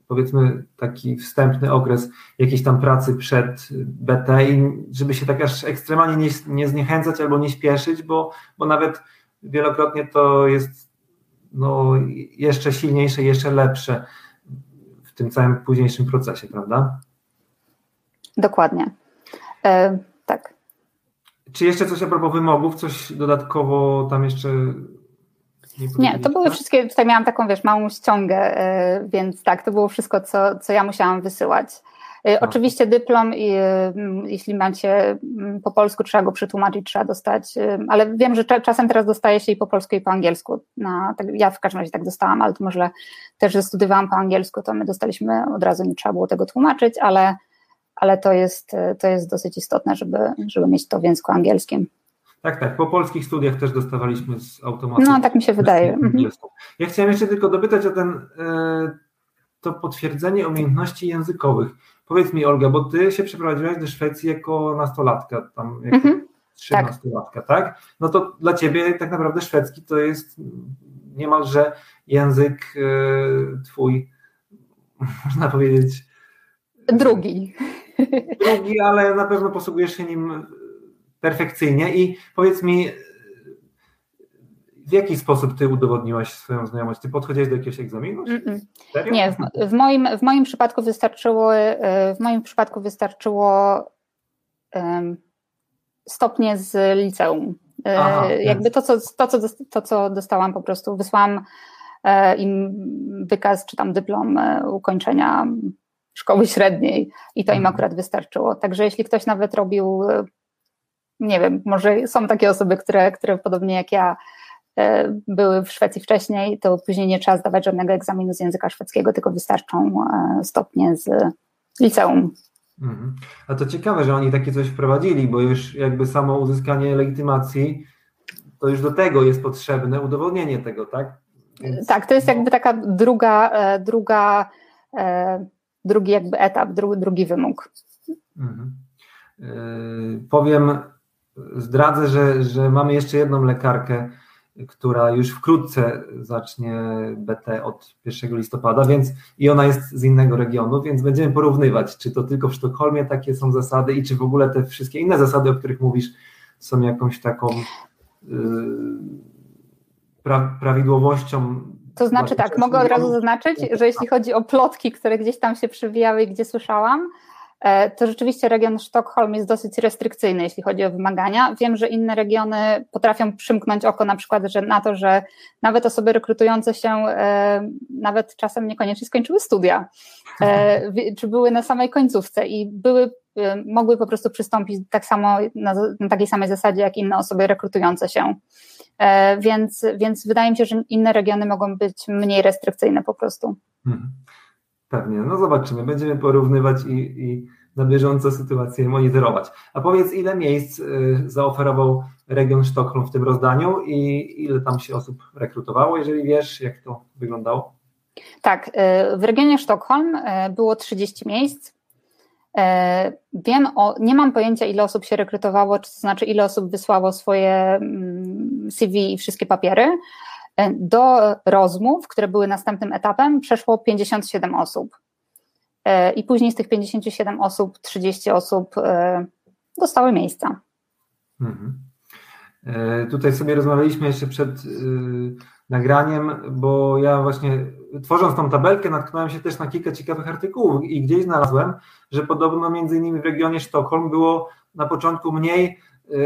powiedzmy taki wstępny okres jakiejś tam pracy przed BT i żeby się tak aż ekstremalnie nie, nie zniechęcać albo nie śpieszyć, bo, bo nawet wielokrotnie to jest no, jeszcze silniejsze, jeszcze lepsze w tym całym późniejszym procesie, prawda? Dokładnie. E, tak. Czy jeszcze coś a propos wymogów, coś dodatkowo tam jeszcze nie, nie, to były wszystkie, tutaj miałam taką, wiesz, małą ściągę, e, więc tak, to było wszystko, co, co ja musiałam wysyłać. E, oczywiście dyplom, mm, jeśli macie po polsku, trzeba go przetłumaczyć, trzeba dostać, e, ale wiem, że czasem teraz dostaje się i po polsku, i po angielsku. No, tak, ja w każdym razie tak dostałam, ale to może też, że studiowałam po angielsku, to my dostaliśmy od razu, nie trzeba było tego tłumaczyć, ale, ale to, jest, to jest dosyć istotne, żeby, żeby mieć to w języku angielskim. Tak, tak. Po polskich studiach też dostawaliśmy z automatu. No, tak mi się wydaje. Mhm. Ja chciałem jeszcze tylko dopytać o ten, e, to potwierdzenie umiejętności językowych. Powiedz mi, Olga, bo ty się przeprowadziłaś do Szwecji jako nastolatka, tam jako mhm. trzynastolatka, tak. tak? No to dla ciebie tak naprawdę szwedzki to jest niemalże język e, twój, można powiedzieć. Drugi. Drugi, ale na pewno posługujesz się nim perfekcyjnie i powiedz mi, w jaki sposób ty udowodniłaś swoją znajomość? Ty podchodziłeś do jakiegoś egzaminu? Nie, w, w, moim, w moim przypadku wystarczyło w moim przypadku wystarczyło um, stopnie z liceum. E, Aha, Jakby to co, to, co, to, co dostałam po prostu, wysłałam e, im wykaz czy tam dyplom e, ukończenia szkoły średniej i to im mhm. akurat wystarczyło. Także jeśli ktoś nawet robił nie wiem, może są takie osoby, które, które podobnie jak ja e, były w Szwecji wcześniej, to później nie trzeba zdawać żadnego egzaminu z języka szwedzkiego, tylko wystarczą e, stopnie z liceum. Mhm. A to ciekawe, że oni takie coś wprowadzili, bo już jakby samo uzyskanie legitymacji, to już do tego jest potrzebne udowodnienie tego, tak? Więc... Tak, to jest jakby taka druga, e, druga drugi jakby etap, drugi, drugi wymóg. Mhm. Powiem zdradzę, że, że mamy jeszcze jedną lekarkę, która już wkrótce zacznie BT od 1 listopada, więc i ona jest z innego regionu, więc będziemy porównywać, czy to tylko w Sztokholmie takie są zasady i czy w ogóle te wszystkie inne zasady, o których mówisz, są jakąś taką yy, pra, prawidłowością. To znaczy tak, mogę od razu zaznaczyć, że jeśli chodzi o plotki, które gdzieś tam się przewijały i gdzie słyszałam, to rzeczywiście region Sztokholm jest dosyć restrykcyjny, jeśli chodzi o wymagania. Wiem, że inne regiony potrafią przymknąć oko na przykład że na to, że nawet osoby rekrutujące się e, nawet czasem niekoniecznie skończyły studia, e, czy były na samej końcówce i były, mogły po prostu przystąpić tak samo na, na takiej samej zasadzie jak inne osoby rekrutujące się. Więc, więc wydaje mi się, że inne regiony mogą być mniej restrykcyjne po prostu. Hmm. Pewnie, no zobaczymy, będziemy porównywać i, i na bieżąco sytuację monitorować. A powiedz, ile miejsc y, zaoferował region Sztokholm w tym rozdaniu i ile tam się osób rekrutowało, jeżeli wiesz, jak to wyglądało? Tak, y, w regionie Sztokholm y, było 30 miejsc. Wiem o, nie mam pojęcia, ile osób się rekrutowało, to znaczy ile osób wysłało swoje mm, CV i wszystkie papiery. Do rozmów, które były następnym etapem, przeszło 57 osób. E, I później z tych 57 osób, 30 osób e, dostały miejsca. Mhm. E, tutaj sobie rozmawialiśmy jeszcze przed nagraniem, bo ja właśnie tworząc tą tabelkę natknąłem się też na kilka ciekawych artykułów i gdzieś znalazłem, że podobno między innymi w regionie Sztokholm było na początku mniej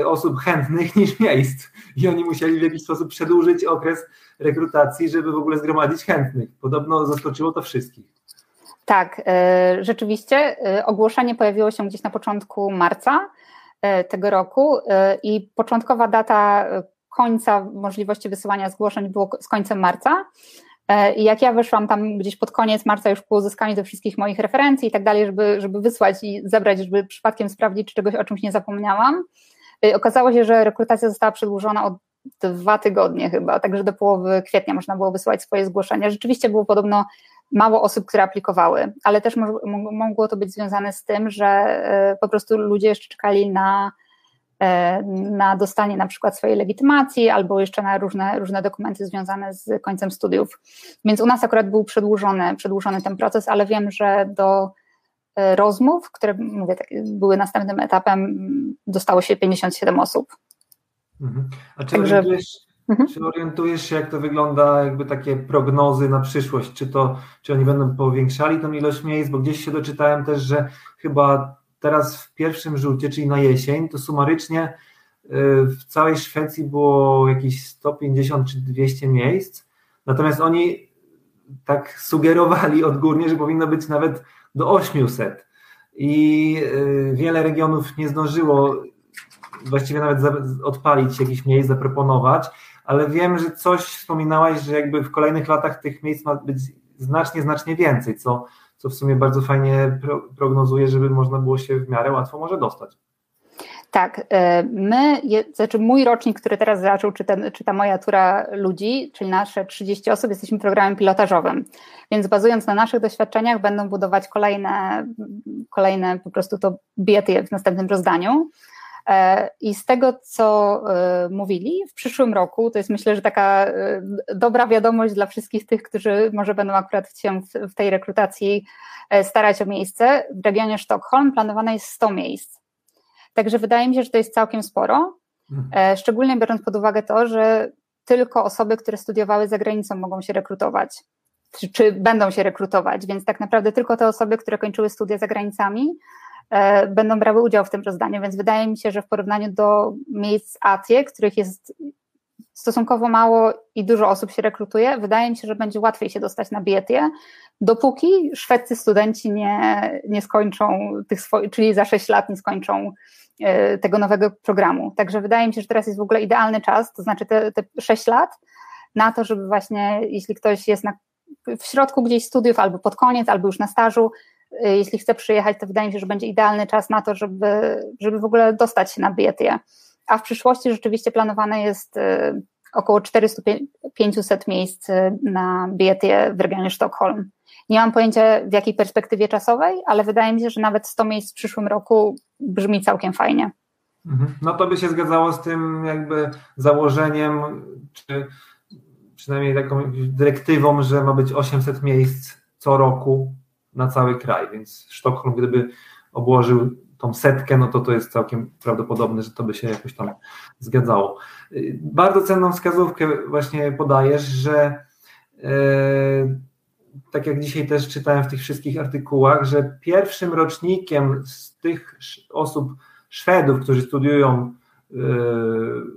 osób chętnych niż miejsc i oni musieli w jakiś sposób przedłużyć okres rekrutacji, żeby w ogóle zgromadzić chętnych. Podobno zaskoczyło to wszystkich. Tak, y, rzeczywiście y, ogłoszenie pojawiło się gdzieś na początku marca tego roku i początkowa data końca możliwości wysyłania zgłoszeń było z końcem marca. I jak ja wyszłam tam gdzieś pod koniec marca już po uzyskaniu do wszystkich moich referencji i tak dalej, żeby, żeby wysłać i zebrać, żeby przypadkiem sprawdzić, czy czegoś o czymś nie zapomniałam, Y, okazało się, że rekrutacja została przedłużona o dwa tygodnie chyba, także do połowy kwietnia można było wysyłać swoje zgłoszenia. Rzeczywiście było podobno mało osób, które aplikowały, ale też mogło to być związane z tym, że y, po prostu ludzie jeszcze czekali na, y, na dostanie na przykład swojej legitymacji albo jeszcze na różne, różne dokumenty związane z końcem studiów. Więc u nas akurat był przedłużony, przedłużony ten proces, ale wiem, że do rozmów, które mówię, tak, były następnym etapem, dostało się 57 osób. Mhm. A czy, Także... orientujesz, mhm. czy orientujesz się, jak to wygląda, jakby takie prognozy na przyszłość? Czy, to, czy oni będą powiększali tą ilość miejsc? Bo gdzieś się doczytałem też, że chyba teraz w pierwszym rzucie, czyli na jesień, to sumarycznie e, w całej Szwecji było jakieś 150 czy 200 miejsc. Natomiast oni tak sugerowali odgórnie, że powinno być nawet do 800 i y, wiele regionów nie zdążyło właściwie nawet odpalić jakichś miejsc, zaproponować, ale wiem, że coś wspominałaś, że jakby w kolejnych latach tych miejsc ma być znacznie, znacznie więcej, co, co w sumie bardzo fajnie prognozuje, żeby można było się w miarę łatwo może dostać. Tak, e, my, znaczy mój rocznik, który teraz zaczął, czy, ten, czy ta moja tura ludzi, czyli nasze 30 osób, jesteśmy programem pilotażowym, więc bazując na naszych doświadczeniach będą budować kolejne, kolejne po prostu to biety w następnym rozdaniu. E, I z tego, co e, mówili, w przyszłym roku, to jest myślę, że taka dobra wiadomość dla wszystkich tych, którzy może będą akurat się w tej rekrutacji starać o miejsce. W regionie Sztokholm planowane jest 100 miejsc. Także wydaje mi się, że to jest całkiem sporo, mhm. e, szczególnie biorąc pod uwagę to, że tylko osoby, które studiowały za granicą mogą się rekrutować, czy, czy będą się rekrutować, więc tak naprawdę tylko te osoby, które kończyły studia za granicami, e, będą brały udział w tym rozdaniu, więc wydaje mi się, że w porównaniu do miejsc ATIE, których jest stosunkowo mało i dużo osób się rekrutuje, wydaje mi się, że będzie łatwiej się dostać na BIETie, dopóki szwedzcy studenci nie, nie skończą tych swoich, czyli za 6 lat nie skończą E, tego nowego programu. Także wydaje mi się, że teraz jest w ogóle idealny czas, to znaczy te, te 6 lat, na to, żeby właśnie, jeśli ktoś jest na, w środku gdzieś studiów, albo pod koniec, albo już na stażu, e, jeśli chce przyjechać, to wydaje mi się, że będzie idealny czas na to, żeby, żeby w ogóle dostać się na BIET. A w przyszłości rzeczywiście planowane jest e, około 400-500 miejsc na BIET w regionie Sztokholm. Nie mam pojęcia w jakiej perspektywie czasowej, ale wydaje mi się, że nawet 100 miejsc w przyszłym roku brzmi całkiem fajnie. Mhm. No to by się zgadzało z tym jakby założeniem, czy przynajmniej taką dyrektywą, że ma być 800 miejsc co roku na cały kraj, więc Sztokholm gdyby obłożył tą setkę, no to to jest całkiem prawdopodobne, że to by się jakoś tam zgadzało. Bardzo cenną wskazówkę właśnie podajesz, że e, tak jak dzisiaj też czytałem w tych wszystkich artykułach, że pierwszym rocznikiem z tych osób, Szwedów, którzy studiują e,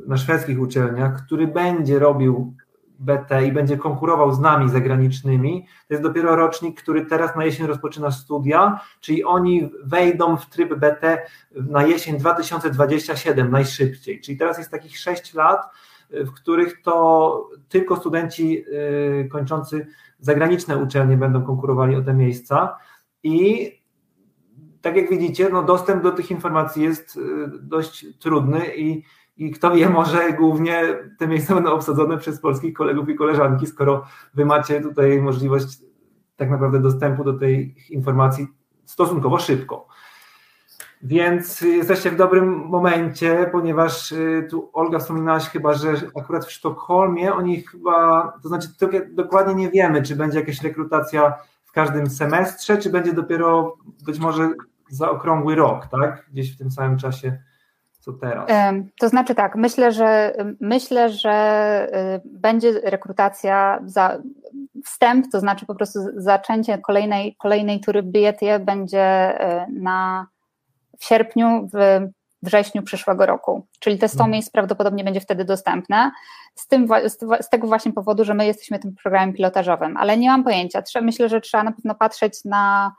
na szwedzkich uczelniach, który będzie robił BT i będzie konkurował z nami zagranicznymi, to jest dopiero rocznik, który teraz na jesień rozpoczyna studia, czyli oni wejdą w tryb BT na jesień 2027 najszybciej. Czyli teraz jest takich 6 lat, w których to tylko studenci y, kończący zagraniczne uczelnie będą konkurowali o te miejsca i tak jak widzicie, no dostęp do tych informacji jest y, dość trudny i i kto wie, może głównie te miejsca będą obsadzone przez polskich kolegów i koleżanki, skoro wy macie tutaj możliwość tak naprawdę dostępu do tej informacji stosunkowo szybko. Więc jesteście w dobrym momencie, ponieważ y, tu Olga wspominałaś chyba, że akurat w Sztokholmie oni chyba, to znaczy dokładnie nie wiemy, czy będzie jakaś rekrutacja w każdym semestrze, czy będzie dopiero być może za okrągły rok, tak? Gdzieś w tym samym czasie co teraz? To znaczy tak, myślę, że myślę, że y, będzie rekrutacja za wstęp, to znaczy po prostu zaczęcie kolejnej, kolejnej tury BIET będzie y, na w sierpniu, w wrześniu przyszłego roku. Czyli te 100 hmm. miejsc prawdopodobnie będzie wtedy dostępne. Z, tym, z, tego właśnie powodu, że my jesteśmy tym programem pilotażowym, ale nie mam pojęcia. Myślę, że trzeba na pewno patrzeć na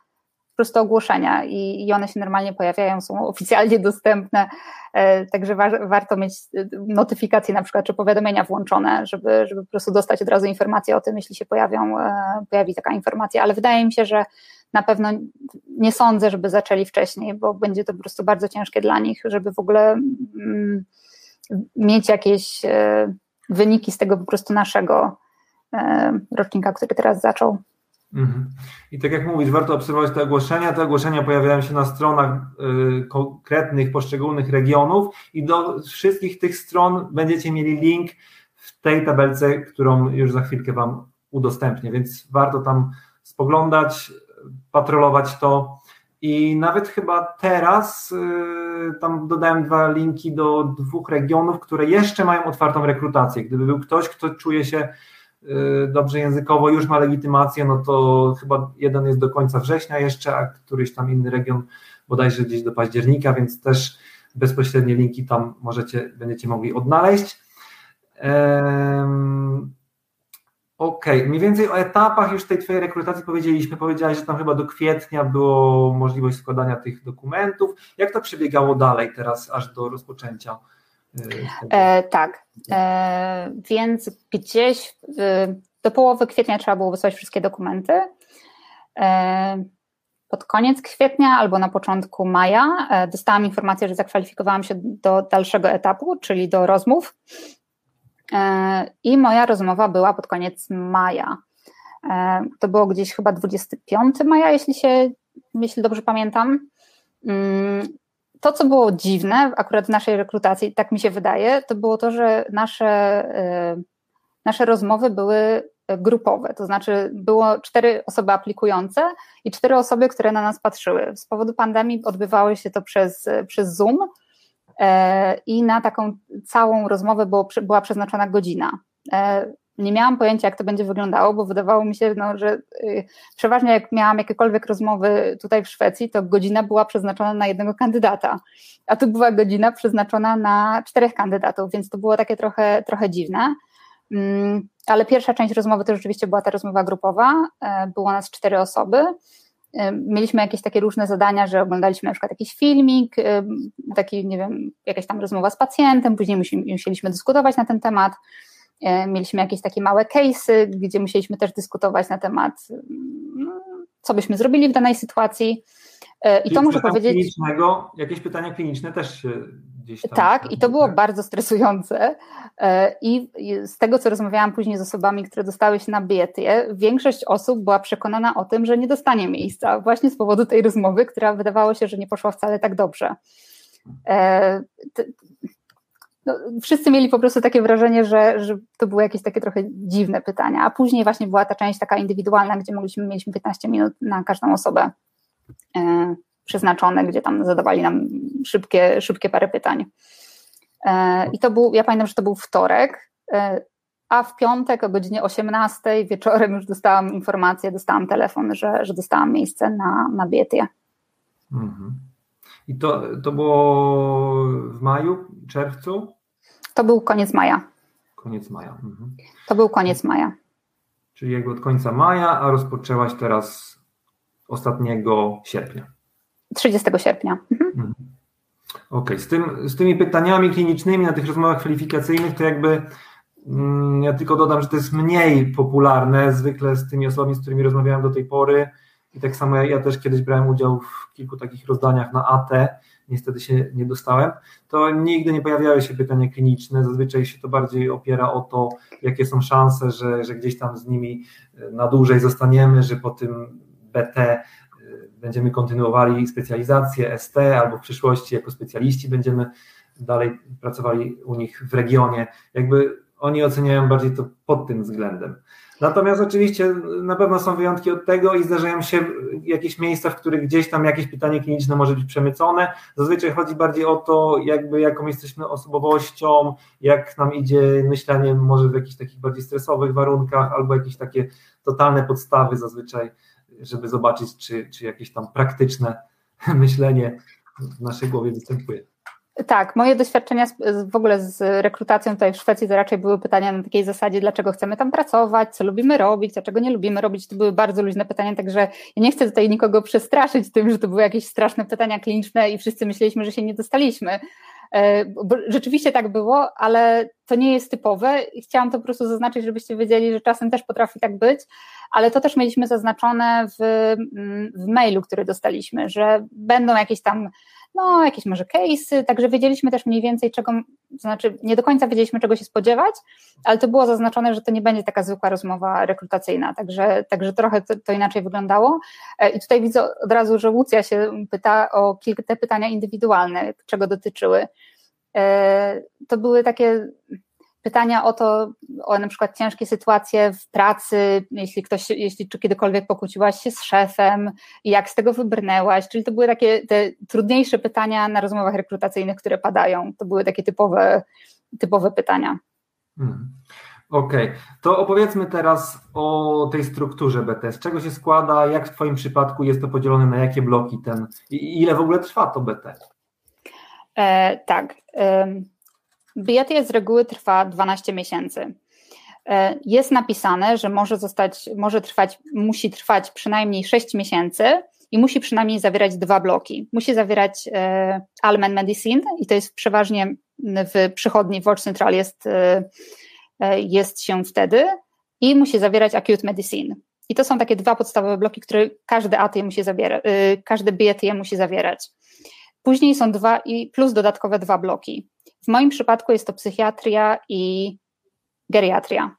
po prostu ogłoszenia i, i one się normalnie pojawiają, są oficjalnie dostępne, e, także wa warto mieć e, notyfikacje na przykład, czy powiadomienia włączone, żeby, żeby po prostu dostać od razu informację o tym, jeśli się pojawią, e, pojawi taka informacja, ale wydaje mi się, że na pewno nie sądzę, żeby zaczęli wcześniej, bo będzie to po prostu bardzo ciężkie dla nich, żeby w ogóle mm, mieć jakieś wyniki z tego po prostu naszego rocznika, który teraz zaczął. Mhm. I tak jak mówisz, warto obserwować te ogłoszenia. Te ogłoszenia pojawiają się na stronach y, konkretnych, poszczególnych regionów i do wszystkich tych stron będziecie mieli link w tej tabelce, którą już za chwilkę Wam udostępnię, więc warto tam spoglądać, patrolować to. I nawet chyba teraz y, tam dodałem dwa linki do dwóch regionów, które jeszcze mają otwartą rekrutację. Gdyby był ktoś, kto czuje się Y, dobrze językowo, już ma legitymację, no to chyba jeden jest do końca września jeszcze, a któryś tam inny region bodajże gdzieś do października, więc też bezpośrednie linki tam możecie, będziecie mogli odnaleźć. Um, Okej, okay. mniej więcej o etapach już tej Twojej rekrutacji powiedzieliśmy. Powiedziałeś, że tam chyba do kwietnia było możliwość składania tych dokumentów. Jak to przebiegało dalej teraz, aż do rozpoczęcia? E, tak, e, więc gdzieś w, do połowy kwietnia trzeba było wysłać wszystkie dokumenty. E, pod koniec kwietnia albo na początku maja e, dostałam informację, że zakwalifikowałam się do dalszego etapu, czyli do rozmów. E, I moja rozmowa była pod koniec maja. E, to było gdzieś chyba 25 maja, jeśli się, jeśli dobrze pamiętam. Mm, to, co było dziwne akurat w naszej rekrutacji, tak mi się wydaje, to było to, że nasze, y, nasze rozmowy były grupowe, to znaczy było cztery osoby aplikujące i cztery osoby, które na nas patrzyły. Z powodu pandemii odbywało się to przez, przez Zoom e, i na taką całą rozmowę było, była przeznaczona godzina. E, nie miałam pojęcia, jak to będzie wyglądało, bo wydawało mi się, no, że y, przeważnie jak miałam jakiekolwiek rozmowy tutaj w Szwecji, to godzina była przeznaczona na jednego kandydata, a tu była godzina przeznaczona na czterech kandydatów, więc to było takie trochę, trochę dziwne. Mm, ale pierwsza część rozmowy to rzeczywiście była ta rozmowa grupowa, e, było nas cztery osoby. Mieliśmy jakieś takie różne zadania, że oglądaliśmy na przykład jakiś filmik, taki, nie wiem, jakaś tam rozmowa z pacjentem, później musieliśmy dyskutować na ten temat. Mieliśmy jakieś takie małe case'y, gdzie musieliśmy też dyskutować na temat, mm, co byśmy zrobili w danej sytuacji. E, I to muszę powiedzieć. Klinicznego, jakieś pytania kliniczne też się gdzieś tam. Tak, i to było tak? bardzo stresujące. E, I z tego, co rozmawiałam później z osobami, które dostały się na bietię, większość osób była przekonana o tym, że nie dostanie miejsca, właśnie z powodu tej rozmowy, która wydawało się, że nie poszła wcale tak dobrze. no, wszyscy mieli po prostu takie wrażenie, że, że to były jakieś takie trochę dziwne pytania, a później właśnie była ta część taka indywidualna, gdzie mogliśmy, mieliśmy 15 minut na każdą osobę e, przeznaczone, gdzie tam zadawali nam szybkie, szybkie parę pytań. E, I to był, ja pamiętam, że to był wtorek, e, a w piątek o godzinie 18 wieczorem już dostałam informację, dostałam telefon, że, że dostałam miejsce na, na Bietie. Mhm. I to, to było w maju, czerwcu? To był koniec maja. Koniec maja. Mhm. To był koniec maja. Czyli jakby od końca maja, a rozpoczęłaś teraz ostatniego sierpnia. 30 sierpnia. Mhm. mhm. Okej, okay. z, tym, z tymi pytaniami klinicznymi na tych rozmowach kwalifikacyjnych, to jakby mm, ja tylko dodam, że to jest mniej popularne zwykle z tymi osobami, z którymi rozmawiałem do tej pory i tak samo ja, ja też kiedyś brałem udział w kilku takich rozdaniach na AT, niestety się nie dostałem, to nigdy nie pojawiały się pytania kliniczne, zazwyczaj się to bardziej opiera o to, jakie są szanse, że, że gdzieś tam z nimi e, na dłużej zostaniemy, że po tym BT będziemy kontynuowali specjalizację ST albo w przyszłości jako specjaliści będziemy dalej pracowali u nich w regionie. Jakby oni oceniają bardziej to pod tym względem. Natomiast oczywiście na pewno są wyjątki od tego i zdarzają się jakieś miejsca, w których gdzieś tam jakieś pytanie kliniczne może być przemycone. Zazwyczaj chodzi bardziej o to, jakby jaką jesteśmy osobowością, jak nam idzie myślenie może w jakichś takich bardziej stresowych warunkach, albo jakieś takie totalne podstawy zazwyczaj, żeby zobaczyć, czy, czy jakieś tam praktyczne myślenie w naszej głowie występuje. Tak, moje doświadczenia z, w ogóle z rekrutacją tutaj w Szwecji to raczej były pytania na takiej zasadzie, dlaczego chcemy tam pracować, co lubimy robić, dlaczego nie lubimy robić. To były bardzo luźne pytania, także ja nie chcę tutaj nikogo przestraszyć tym, że to były jakieś straszne pytania kliniczne i wszyscy myśleliśmy, że się nie dostaliśmy. E, rzeczywiście tak było, ale to nie jest typowe i chciałam to po prostu zaznaczyć, żebyście wiedzieli, że czasem też potrafi tak być, ale to też mieliśmy zaznaczone w, mm, w mailu, który dostaliśmy, że będą jakieś tam no jakieś może case'y, także wiedzieliśmy też mniej więcej czego, to znaczy nie do końca wiedzieliśmy czego się spodziewać, ale to było zaznaczone, że to nie będzie taka zwykła rozmowa rekrutacyjna, także, także trochę to, to inaczej wyglądało e, i tutaj widzę od razu, że Łucja się pyta o kilka te pytania indywidualne, czego dotyczyły. E, to były takie pytania o to, o na przykład ciężkie sytuacje w pracy, jeśli ktoś, jeśli czy kiedykolwiek pokłóciłaś się z szefem jak z tego wybrnęłaś, czyli to były takie te trudniejsze pytania na rozmowach rekrutacyjnych, które padają, to były takie typowe, typowe pytania. Hmm. Okej, okay. to opowiedzmy teraz o tej strukturze BT. Z czego się składa, jak w Twoim przypadku jest to podzielone na jakie bloki ten i ile w ogóle trwa to BT? E, tak. Biatia z reguły trwa 12 miesięcy. E, jest napisane, że może zostać, może trwać, musi trwać przynajmniej 6 miesięcy i musi przynajmniej zawierać dwa bloki. Musi zawierać e, Almen Medicine i to jest przeważnie w przychodni Watch Central jest, e, jest się wtedy i musi zawierać Acute Medicine. I to są takie dwa podstawowe bloki, które każdy ATM musi zawierać, każdy BATM musi zawierać. Później są dwa i plus dodatkowe dwa bloki. W moim przypadku jest to psychiatria i geriatria.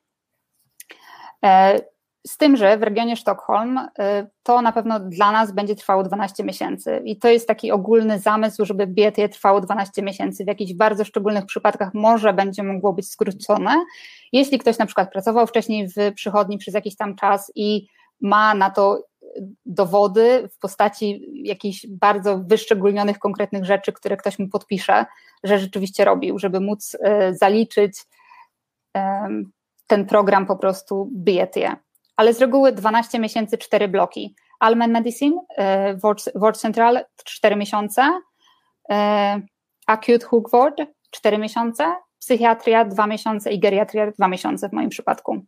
E, z tym, że w regionie Sztokholm e, to na pewno dla nas będzie trwało 12 miesięcy i to jest taki ogólny zamysł, żeby BT trwało 12 miesięcy. W jakichś bardzo szczególnych przypadkach może będzie mogło być skrócone. Jeśli ktoś na przykład pracował wcześniej w przychodni przez jakiś tam czas i ma na to dowody w postaci jakichś bardzo wyszczególnionych, konkretnych rzeczy, które ktoś mu podpisze, że rzeczywiście robił, żeby móc e, zaliczyć ten program po prostu BETie. Ale z reguły 12 miesięcy, 4 bloki. Almen Medicine, e, Ward Central 4 miesiące, e, Acute Hook Ward 4 miesiące, psychiatria 2 miesiące i geriatria 2 miesiące w moim przypadku.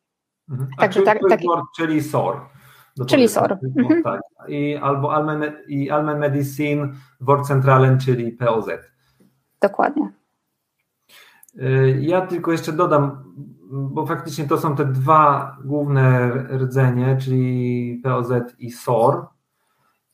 Mhm. Także tak, tak, czyli SOR. Czyli SOR. Mhm. Tak. I albo Almen, i Almen Medicine, Word Centralen, czyli POZ. Dokładnie. Y, ja tylko jeszcze dodam, bo faktycznie to są te dwa główne rdzenie, czyli POZ i SOR.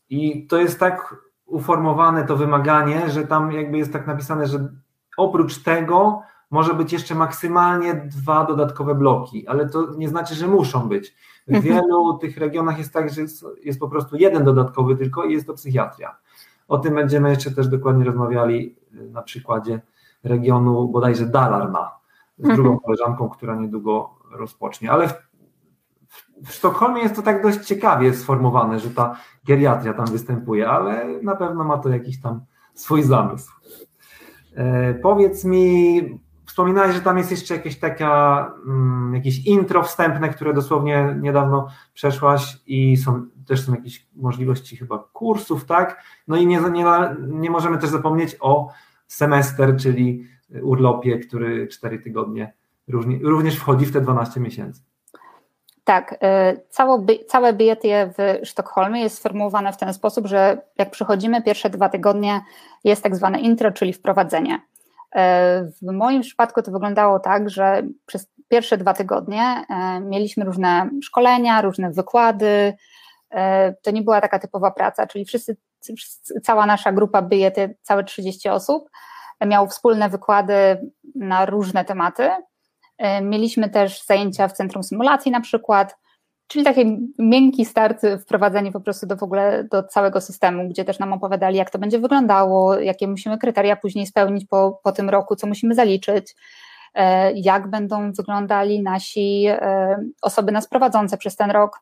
I to jest tak uformowane to wymaganie, że tam jakby jest tak napisane, że oprócz tego może być jeszcze maksymalnie dwa dodatkowe bloki, ale to nie znaczy, że muszą być. W mhm. wielu tych regionach jest tak, że jest, jest po prostu jeden dodatkowy tylko i jest to psychiatria. O tym będziemy jeszcze też dokładnie rozmawiali na przykładzie regionu bodajże Dalarna z drugą mhm. koleżanką, która niedługo rozpocznie. Ale w, w, w Sztokholmie jest to tak dość ciekawie sformowane, że ta geriatria tam występuje, ale na pewno ma to jakiś tam swój zamysł. E, powiedz mi, wspominałeś, że tam jest jeszcze jakieś taka, mm, jakieś intro wstępne, które dosłownie niedawno przeszłaś i są, też są jakieś możliwości chyba kursów, tak? No i nie, nie, nie możemy też zapomnieć o semester, czyli urlopie, który 4 tygodnie również wchodzi w te 12 miesięcy. Tak, y, całe, bietie w Sztokholmie jest sformułowane w ten sposób, że jak przychodzimy pierwsze dwa tygodnie jest tak zwane intro, czyli wprowadzenie. Y, w moim przypadku to wyglądało tak, że przez pierwsze dwa tygodnie y, mieliśmy różne szkolenia, różne wykłady. To nie była taka typowa praca, czyli wszyscy, cała nasza grupa Biety, całe 30 osób, miał wspólne wykłady na różne tematy. E, mieliśmy też zajęcia w centrum symulacji na przykład, czyli taki miękki start, wprowadzenie po prostu do w ogóle do całego systemu, gdzie też nam opowiadali, jak to będzie wyglądało, jakie musimy kryteria później spełnić po, po tym roku, co musimy zaliczyć, e, jak będą wyglądali nasi e, osoby nas prowadzące przez ten rok.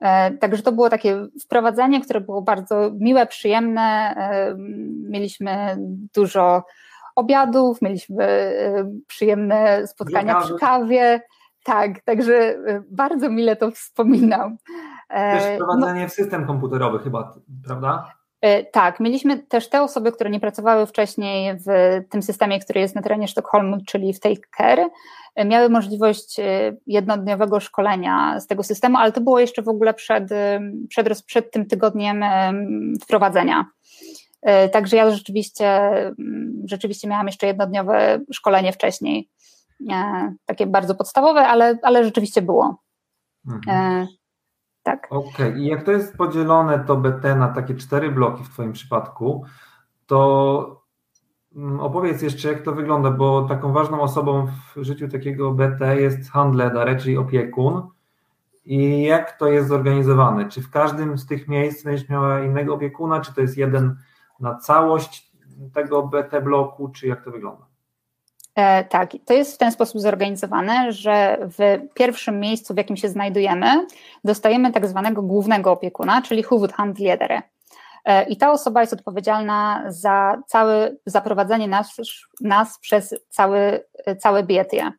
E, także to było takie wprowadzenie, które było bardzo miłe, przyjemne. Mieliśmy dużo obiadów, mieliśmy przyjemne spotkania przy kawie. Tak, także bardzo mile to wspominam. Też wprowadzenie no, w system komputerowy chyba, prawda? Tak, mieliśmy też te osoby, które nie pracowały wcześniej w tym systemie, który jest na terenie Sztokholmu, czyli w Take Care, miały możliwość jednodniowego szkolenia z tego systemu, ale to było jeszcze w ogóle przed, przed, przed tym tygodniem wprowadzenia. Także ja rzeczywiście, rzeczywiście miałam jeszcze jednodniowe szkolenie wcześniej. Takie bardzo podstawowe, ale, ale rzeczywiście było. Mhm. Tak. Okej, okay. i jak to jest podzielone to BT na takie cztery bloki w Twoim przypadku, to Mm, opowiedz jeszcze, jak to wygląda, bo taką ważną osobą w życiu takiego BT jest handler, czyli opiekun. I jak to jest zorganizowane? Czy w każdym z tych miejsc będziesz miała innego opiekuna, czy to jest jeden na całość tego BT bloku, czy jak to wygląda? E, tak, to jest w ten sposób zorganizowane, że w pierwszym miejscu, w jakim się znajdujemy, dostajemy tak zwanego głównego opiekuna, czyli Huvudhandledere. E, I ta osoba jest odpowiedzialna za całe zaprowadzenie nas, nas przez cały, całe bietię.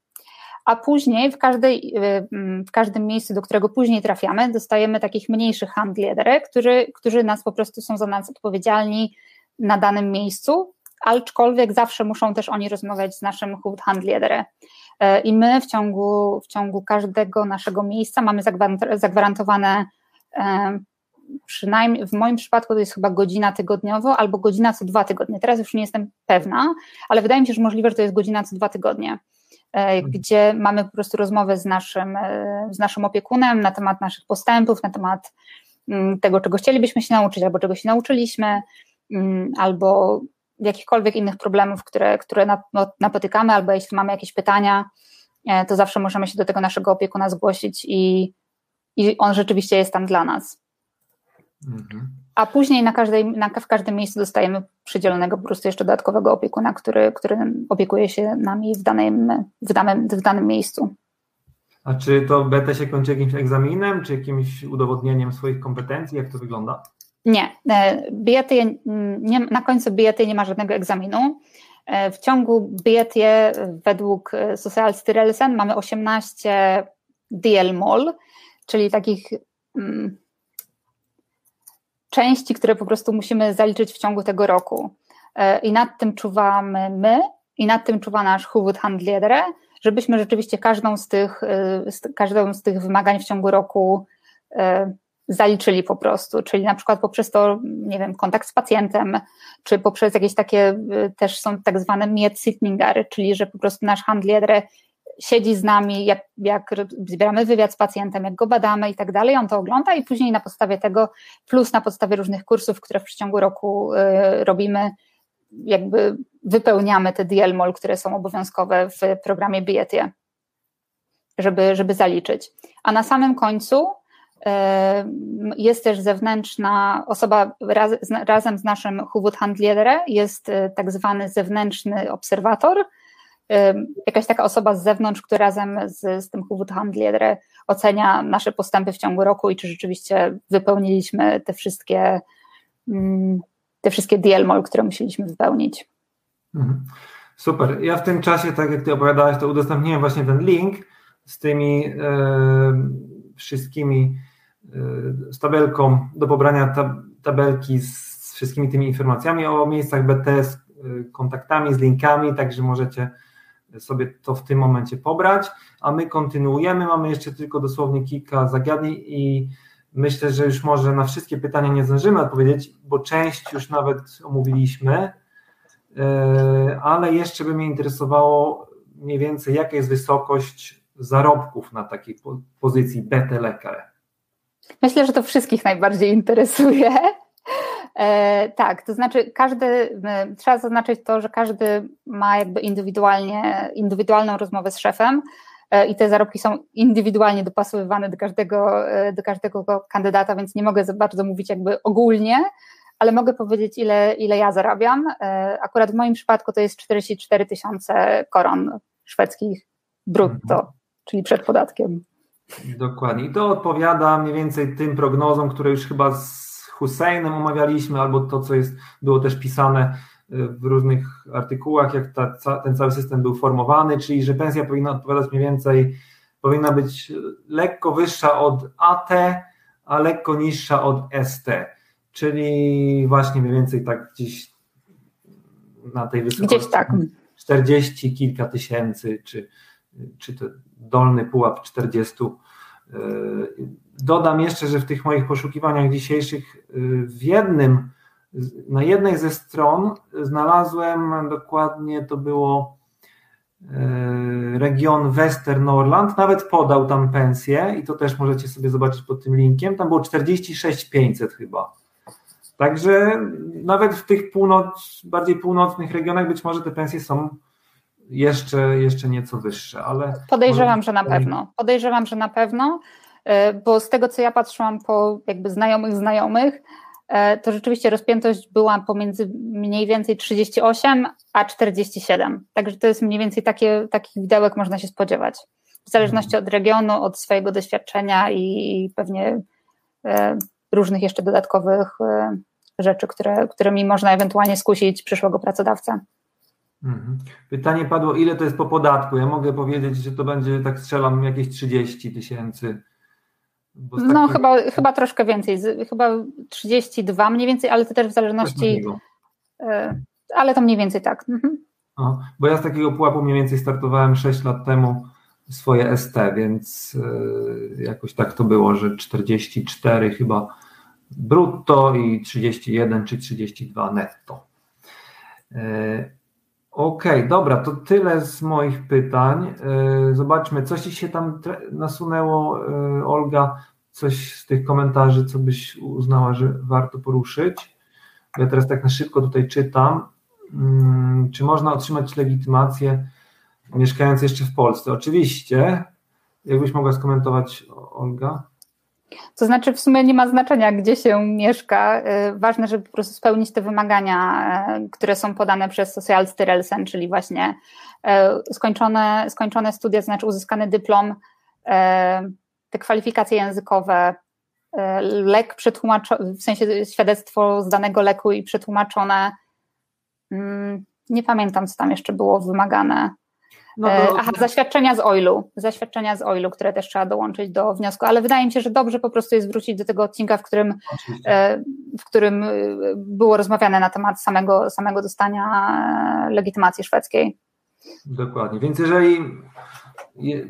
A później w, każdej, e, w każdym miejscu, do którego później trafiamy, dostajemy takich mniejszych handliederek, którzy, którzy nas po prostu są za nas odpowiedzialni na danym miejscu, aczkolwiek zawsze muszą też oni rozmawiać z naszym handliederem. I my w ciągu, w ciągu każdego naszego miejsca mamy zagwarantowane e, przynajmniej w moim przypadku to jest chyba godzina tygodniowo albo godzina co dwa tygodnie. Teraz już nie jestem pewna, ale wydaje mi się, że możliwe, że to jest godzina co dwa tygodnie, e, mhm. gdzie mamy po prostu rozmowę z naszym, e, z naszym opiekunem na temat naszych postępów, na temat mm, tego, czego chcielibyśmy się nauczyć, albo czego się nauczyliśmy, mm, albo jakichkolwiek innych problemów, które, które no, napotykamy, albo jeśli mamy jakieś pytania, e, to zawsze możemy się do tego naszego opiekuna zgłosić i, i on rzeczywiście jest tam dla nas. Mhm. A później na każdej, na, w każdym miejscu dostajemy przydzielonego po prostu jeszcze dodatkowego opiekuna, który, który opiekuje się nami w danym, w danym, w danym miejscu. A czy to BT się kończy jakimś egzaminem, czy jakimś udowodnieniem swoich kompetencji? Jak to wygląda? Nie. E, biety, nie na końcu biety nie ma żadnego egzaminu. E, w ciągu biety według Social Styrelsen mamy 18 DL-MOL, czyli takich mm, części, które po prostu musimy zaliczyć w ciągu tego roku. E, I nad tym czuwamy my, i nad tym czuwa nasz Huvudhandledere, żebyśmy rzeczywiście każdą z tych, e, każdą z tych wymagań w ciągu roku e, zaliczyli po prostu, czyli na przykład poprzez to, nie wiem, kontakt z pacjentem, czy poprzez jakieś takie, też są tak zwane Mietsitningery, czyli że po prostu nasz handlier siedzi z nami, jak, jak zbieramy wywiad z pacjentem, jak go badamy i tak dalej, on to ogląda i później na podstawie tego, plus na podstawie różnych kursów, które w przeciągu roku y, robimy, jakby wypełniamy te DLMOL, które są obowiązkowe w programie Bietie, żeby, żeby zaliczyć. A na samym końcu Jest też zewnętrzna osoba raz, razem z naszym Huvudhandliere, jest tak zwany zewnętrzny obserwator, jakaś taka osoba z zewnątrz, która razem z, z tym Huvudhandliere ocenia nasze postępy w ciągu roku i czy rzeczywiście wypełniliśmy te wszystkie mm, te wszystkie DLMOL, które musieliśmy wypełnić. Mhm. Super. Ja w tym czasie, tak jak Ty opowiadałeś, to udostępniłem właśnie ten link z tymi e, wszystkimi, e, z tabelką do pobrania tab, tabelki z wszystkimi tymi informacjami o miejscach BT, z e, kontaktami, z linkami, także możecie sobie to w tym momencie pobrać, a my kontynuujemy. Mamy jeszcze tylko dosłownie kilka zagadnień i myślę, że już może na wszystkie pytania nie zdążymy odpowiedzieć, bo część już nawet omówiliśmy, e, ale jeszcze by mnie interesowało mniej więcej, jaka jest wysokość zarobków na takiej pozycji BT lekarz. Myślę, że to wszystkich najbardziej interesuje. E, tak, to znaczy każdy, trzeba zaznaczyć to, że każdy ma jakby indywidualnie, indywidualną rozmowę z szefem e, i te zarobki są indywidualnie dopasowywane do każdego, e, do każdego kandydata, więc nie mogę za bardzo mówić jakby ogólnie, ale mogę powiedzieć, ile, ile ja zarabiam. Akurat w moim przypadku to jest 44 tysiące koron szwedzkich brutto, mhm. czyli przed podatkiem. Dokładnie. I to odpowiada mniej więcej tym prognozom, które już chyba z Husseinem omawialiśmy, albo to, co jest, było też pisane y, w różnych artykułach, jak ta, ten cały system był formowany, czyli że pensja powinna odpowiadać mniej więcej, powinna być lekko wyższa od AT, a lekko niższa od ST, czyli właśnie mniej więcej tak gdzieś na tej wysokości. Gdzieś tak. 40 kilka tysięcy, czy, czy to dolny pułap 40 Dodam jeszcze, że w tych moich poszukiwaniach dzisiejszych y, w jednym, na jednej ze stron znalazłem dokładnie to było y, region Westernorland, nawet podał tam pensję i to też możecie sobie zobaczyć pod tym linkiem, tam było 46 500 chyba. Także nawet w tych północ, bardziej północnych regionach być może te pensje są jeszcze, jeszcze nieco wyższe, ale... Podejrzewam, że na pewno. Podejrzewam, że na pewno. E, bo z tego, co ja patrzyłam po jakby znajomych znajomych, e, to rzeczywiście rozpiętość była pomiędzy mniej więcej 38 a 47. Także to jest mniej więcej takie, takich widełek można się spodziewać. W zależności od regionu, od swojego doświadczenia i pewnie e, różnych jeszcze dodatkowych rzeczy, które, którymi można ewentualnie skusić przyszłego pracodawcę. Mhm. Pytanie padło, ile to jest po podatku? Ja mogę powiedzieć, że to będzie, tak strzelam, jakieś 30 tysięcy no chyba, chyba troszkę więcej, chyba 32 mniej więcej, ale to też w zależności, e, ale to mniej więcej tak. Mhm. Bo ja z takiego pułapu mniej więcej startowałem 6 lat temu swoje ST, więc e, jakoś tak to było, że 44 chyba brutto i 31 czy 32 netto. E, okej, okay, dobra, to tyle z moich pytań. Zobaczmy, coś Ci się tam nasunęło, Olga, coś z tych komentarzy, co byś uznała, że warto poruszyć. Ja teraz tak na szybko tutaj czytam. Hmm, czy można otrzymać legitymację mieszkając jeszcze w Polsce? Oczywiście. Jakbyś mogła skomentować, Olga? To znaczy, w sumie nie ma znaczenia, gdzie się mieszka. Y, ważne, żeby po prostu spełnić te wymagania, y, które są podane przez Social Styrelsen, czyli właśnie y, skończone, skończone studia, znaczy uzyskany dyplom te kwalifikacje językowe, lek przetłumaczony, w sensie świadectwo z danego leku i przetłumaczone. Mm, nie pamiętam, co tam jeszcze było wymagane. No e, Aha, zaświadczenia z OIL-u, zaświadczenia z OIL-u, które też trzeba dołączyć do wniosku, ale wydaje mi się, że dobrze po prostu jest wrócić do tego odcinka, w którym, e, w którym było rozmawiane na temat samego, samego dostania legitymacji szwedzkiej. Dokładnie, więc jeżeli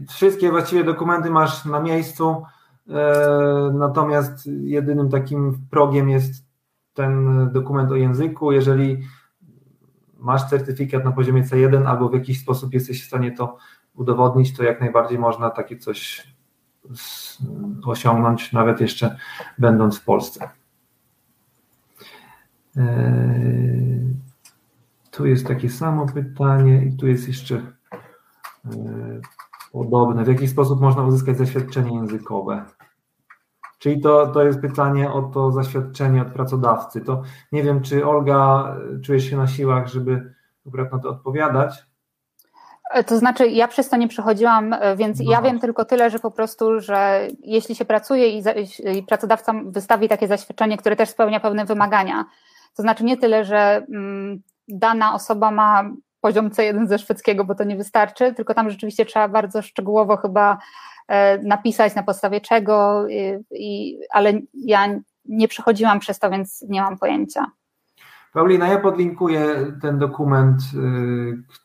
Wszystkie właściwie dokumenty masz na miejscu, e, natomiast jedynym takim progiem jest ten dokument o języku. Jeżeli masz certyfikat na poziomie C1 albo w jakiś sposób jesteś w stanie to udowodnić, to jak najbardziej można takie coś osiągnąć, nawet jeszcze będąc w Polsce. E, tu jest takie samo pytanie i tu jest jeszcze e, Podobne. W jaki sposób można uzyskać zaświadczenie językowe? Czyli to, to jest pytanie o to zaświadczenie od pracodawcy. To nie wiem, czy Olga czujesz się na siłach, żeby akurat na to odpowiadać. E, to znaczy, ja przez to nie przechodziłam, e, więc no. ja wiem tylko tyle, że po prostu, że jeśli się pracuje i, za, i, pracodawca wystawi takie zaświadczenie, które też spełnia pewne wymagania, to znaczy nie tyle, że mm, dana osoba ma poziom C1 ze szwedzkiego, bo to nie wystarczy, tylko tam rzeczywiście trzeba bardzo szczegółowo chyba e, napisać na podstawie czego, i, i, ale ja nie przechodziłam przez to, więc nie mam pojęcia. Paulina, ja podlinkuję ten dokument, y,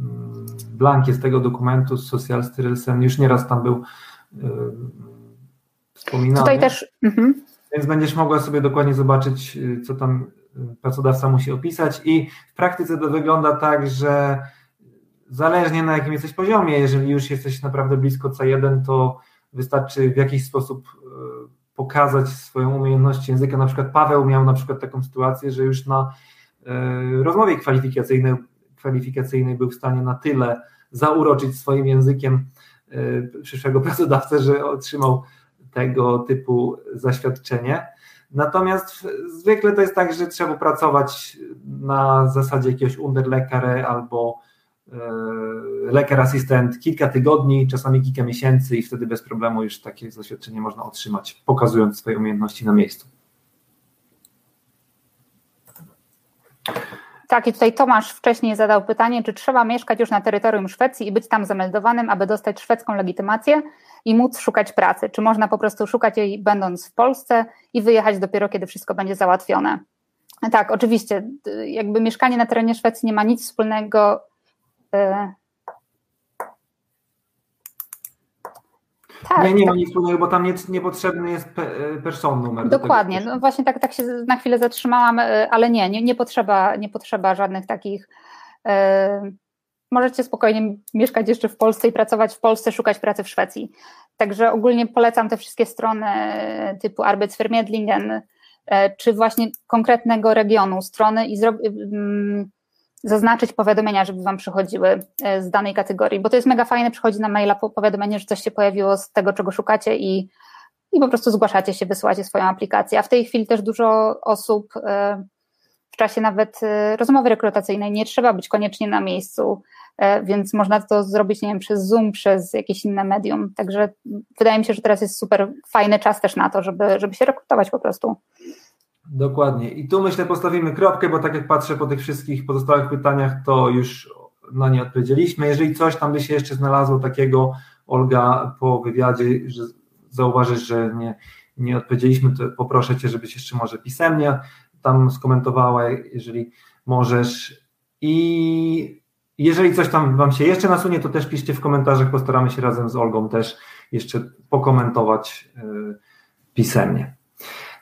Mm, blankie z tego dokumentu z Social Styrelsen już nieraz tam był y, wspominany. Tutaj też. Mhm. Więc będziesz mogła sobie dokładnie zobaczyć, y, co tam y, pracodawca musi opisać. I w praktyce to wygląda tak, że zależnie na jakim jesteś poziomie, jeżeli już jesteś naprawdę blisko C1, to wystarczy w jakiś sposób pokazać swoją umiejętność języka. Na przykład Paweł miał na przykład taką sytuację, że już na rozmowie kwalifikacyjnej kwalifikacyjnej był w stanie na tyle zauroczyć swoim językiem e, przyszłego pracodawcę, że otrzymał tego typu zaświadczenie. Natomiast zwykle to jest tak, że trzeba pracować na zasadzie jakiegoś underlekare albo e, lekar asystent kilka tygodni, czasami kilka miesięcy i wtedy bez problemu już takie zaświadczenie można otrzymać, pokazując swoje umiejętności na miejscu. Tak, i tutaj Tomasz wcześniej zadał pytanie, czy trzeba mieszkać już na terytorium Szwecji i być tam zameldowanym, aby dostać szwedzką legitymację i móc szukać pracy? Czy można po prostu szukać jej będąc w Polsce i wyjechać dopiero, kiedy wszystko będzie załatwione? Tak, oczywiście. Jakby mieszkanie na terenie Szwecji nie ma nic wspólnego. Y, Tak, nie, nie ma nic wspólnego, bo tam nie, niepotrzebny jest pe, person numer. Dokładnie, no właśnie tak, tak się na chwilę zatrzymałam, e, ale nie, nie, nie, potrzeba, nie potrzeba żadnych takich. E, możecie spokojnie mieszkać jeszcze w Polsce i pracować w Polsce, szukać pracy w Szwecji. Także ogólnie polecam te wszystkie strony e, typu Arbeitsvermedlingen, czy właśnie konkretnego regionu strony i zrobić zaznaczyć powiadomienia, żeby Wam przychodziły e, z danej kategorii, bo to jest mega fajne, przychodzi na maila powiadomienie, że coś się pojawiło z tego, czego szukacie i, i po prostu zgłaszacie się, wysyłacie swoją aplikację. A w tej chwili też dużo osób e, w czasie nawet e, rozmowy rekrutacyjnej nie trzeba być koniecznie na miejscu, więc można to zrobić, nie wiem, przez Zoom, przez jakieś inne medium. Także wydaje mi się, że teraz jest super fajny czas też na to, żeby, żeby się rekrutować po prostu. Dokładnie. I tu myślę postawimy kropkę, bo tak jak patrzę po tych wszystkich pozostałych pytaniach, to już na nie odpowiedzieliśmy. Jeżeli coś tam by się jeszcze znalazło takiego, Olga, po wywiadzie, że zauważysz, że nie, nie odpowiedzieliśmy, to poproszę Cię, żebyś jeszcze może pisemnie tam skomentowała, jeżeli możesz. I jeżeli coś tam Wam się jeszcze nasunie, to też piszcie w komentarzach, postaramy się razem z Olgą też jeszcze pokomentować yy, pisemnie.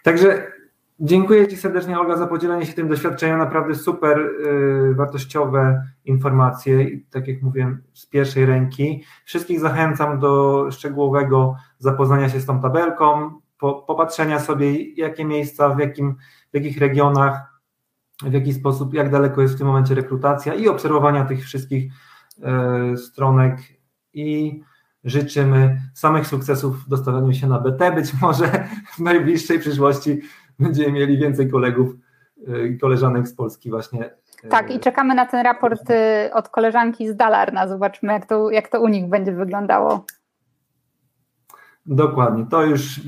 Także Dziękuję Ci serdecznie, Olga, za podzielenie się tym doświadczeniem. Naprawdę super y, wartościowe informacje, tak jak mówiłem, z pierwszej ręki. Wszystkich zachęcam do szczegółowego zapoznania się z tą tabelką, po, popatrzenia sobie, jakie miejsca, w, jakim, w jakich regionach, w jaki sposób, jak daleko jest w tym momencie rekrutacja i obserwowania tych wszystkich y, stronek i życzymy samych sukcesów w dostawianiu się na BT. Być może w najbliższej przyszłości będziemy mieli więcej kolegów y, i koleżanek z Polski właśnie. Y, tak, i czekamy na ten raport y, od koleżanki z Dalarna. Zobaczmy, jak to, jak to u nich będzie wyglądało. Dokładnie, to już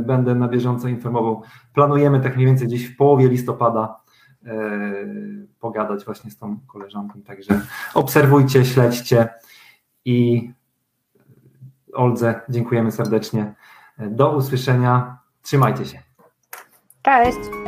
będę na bieżąco informował. Planujemy tak mniej więcej gdzieś w połowie listopada pogadać właśnie z tą koleżanką. Także obserwujcie, śledźcie i Oldze dziękujemy serdecznie. Do usłyszenia. Trzymajcie się. Cześć!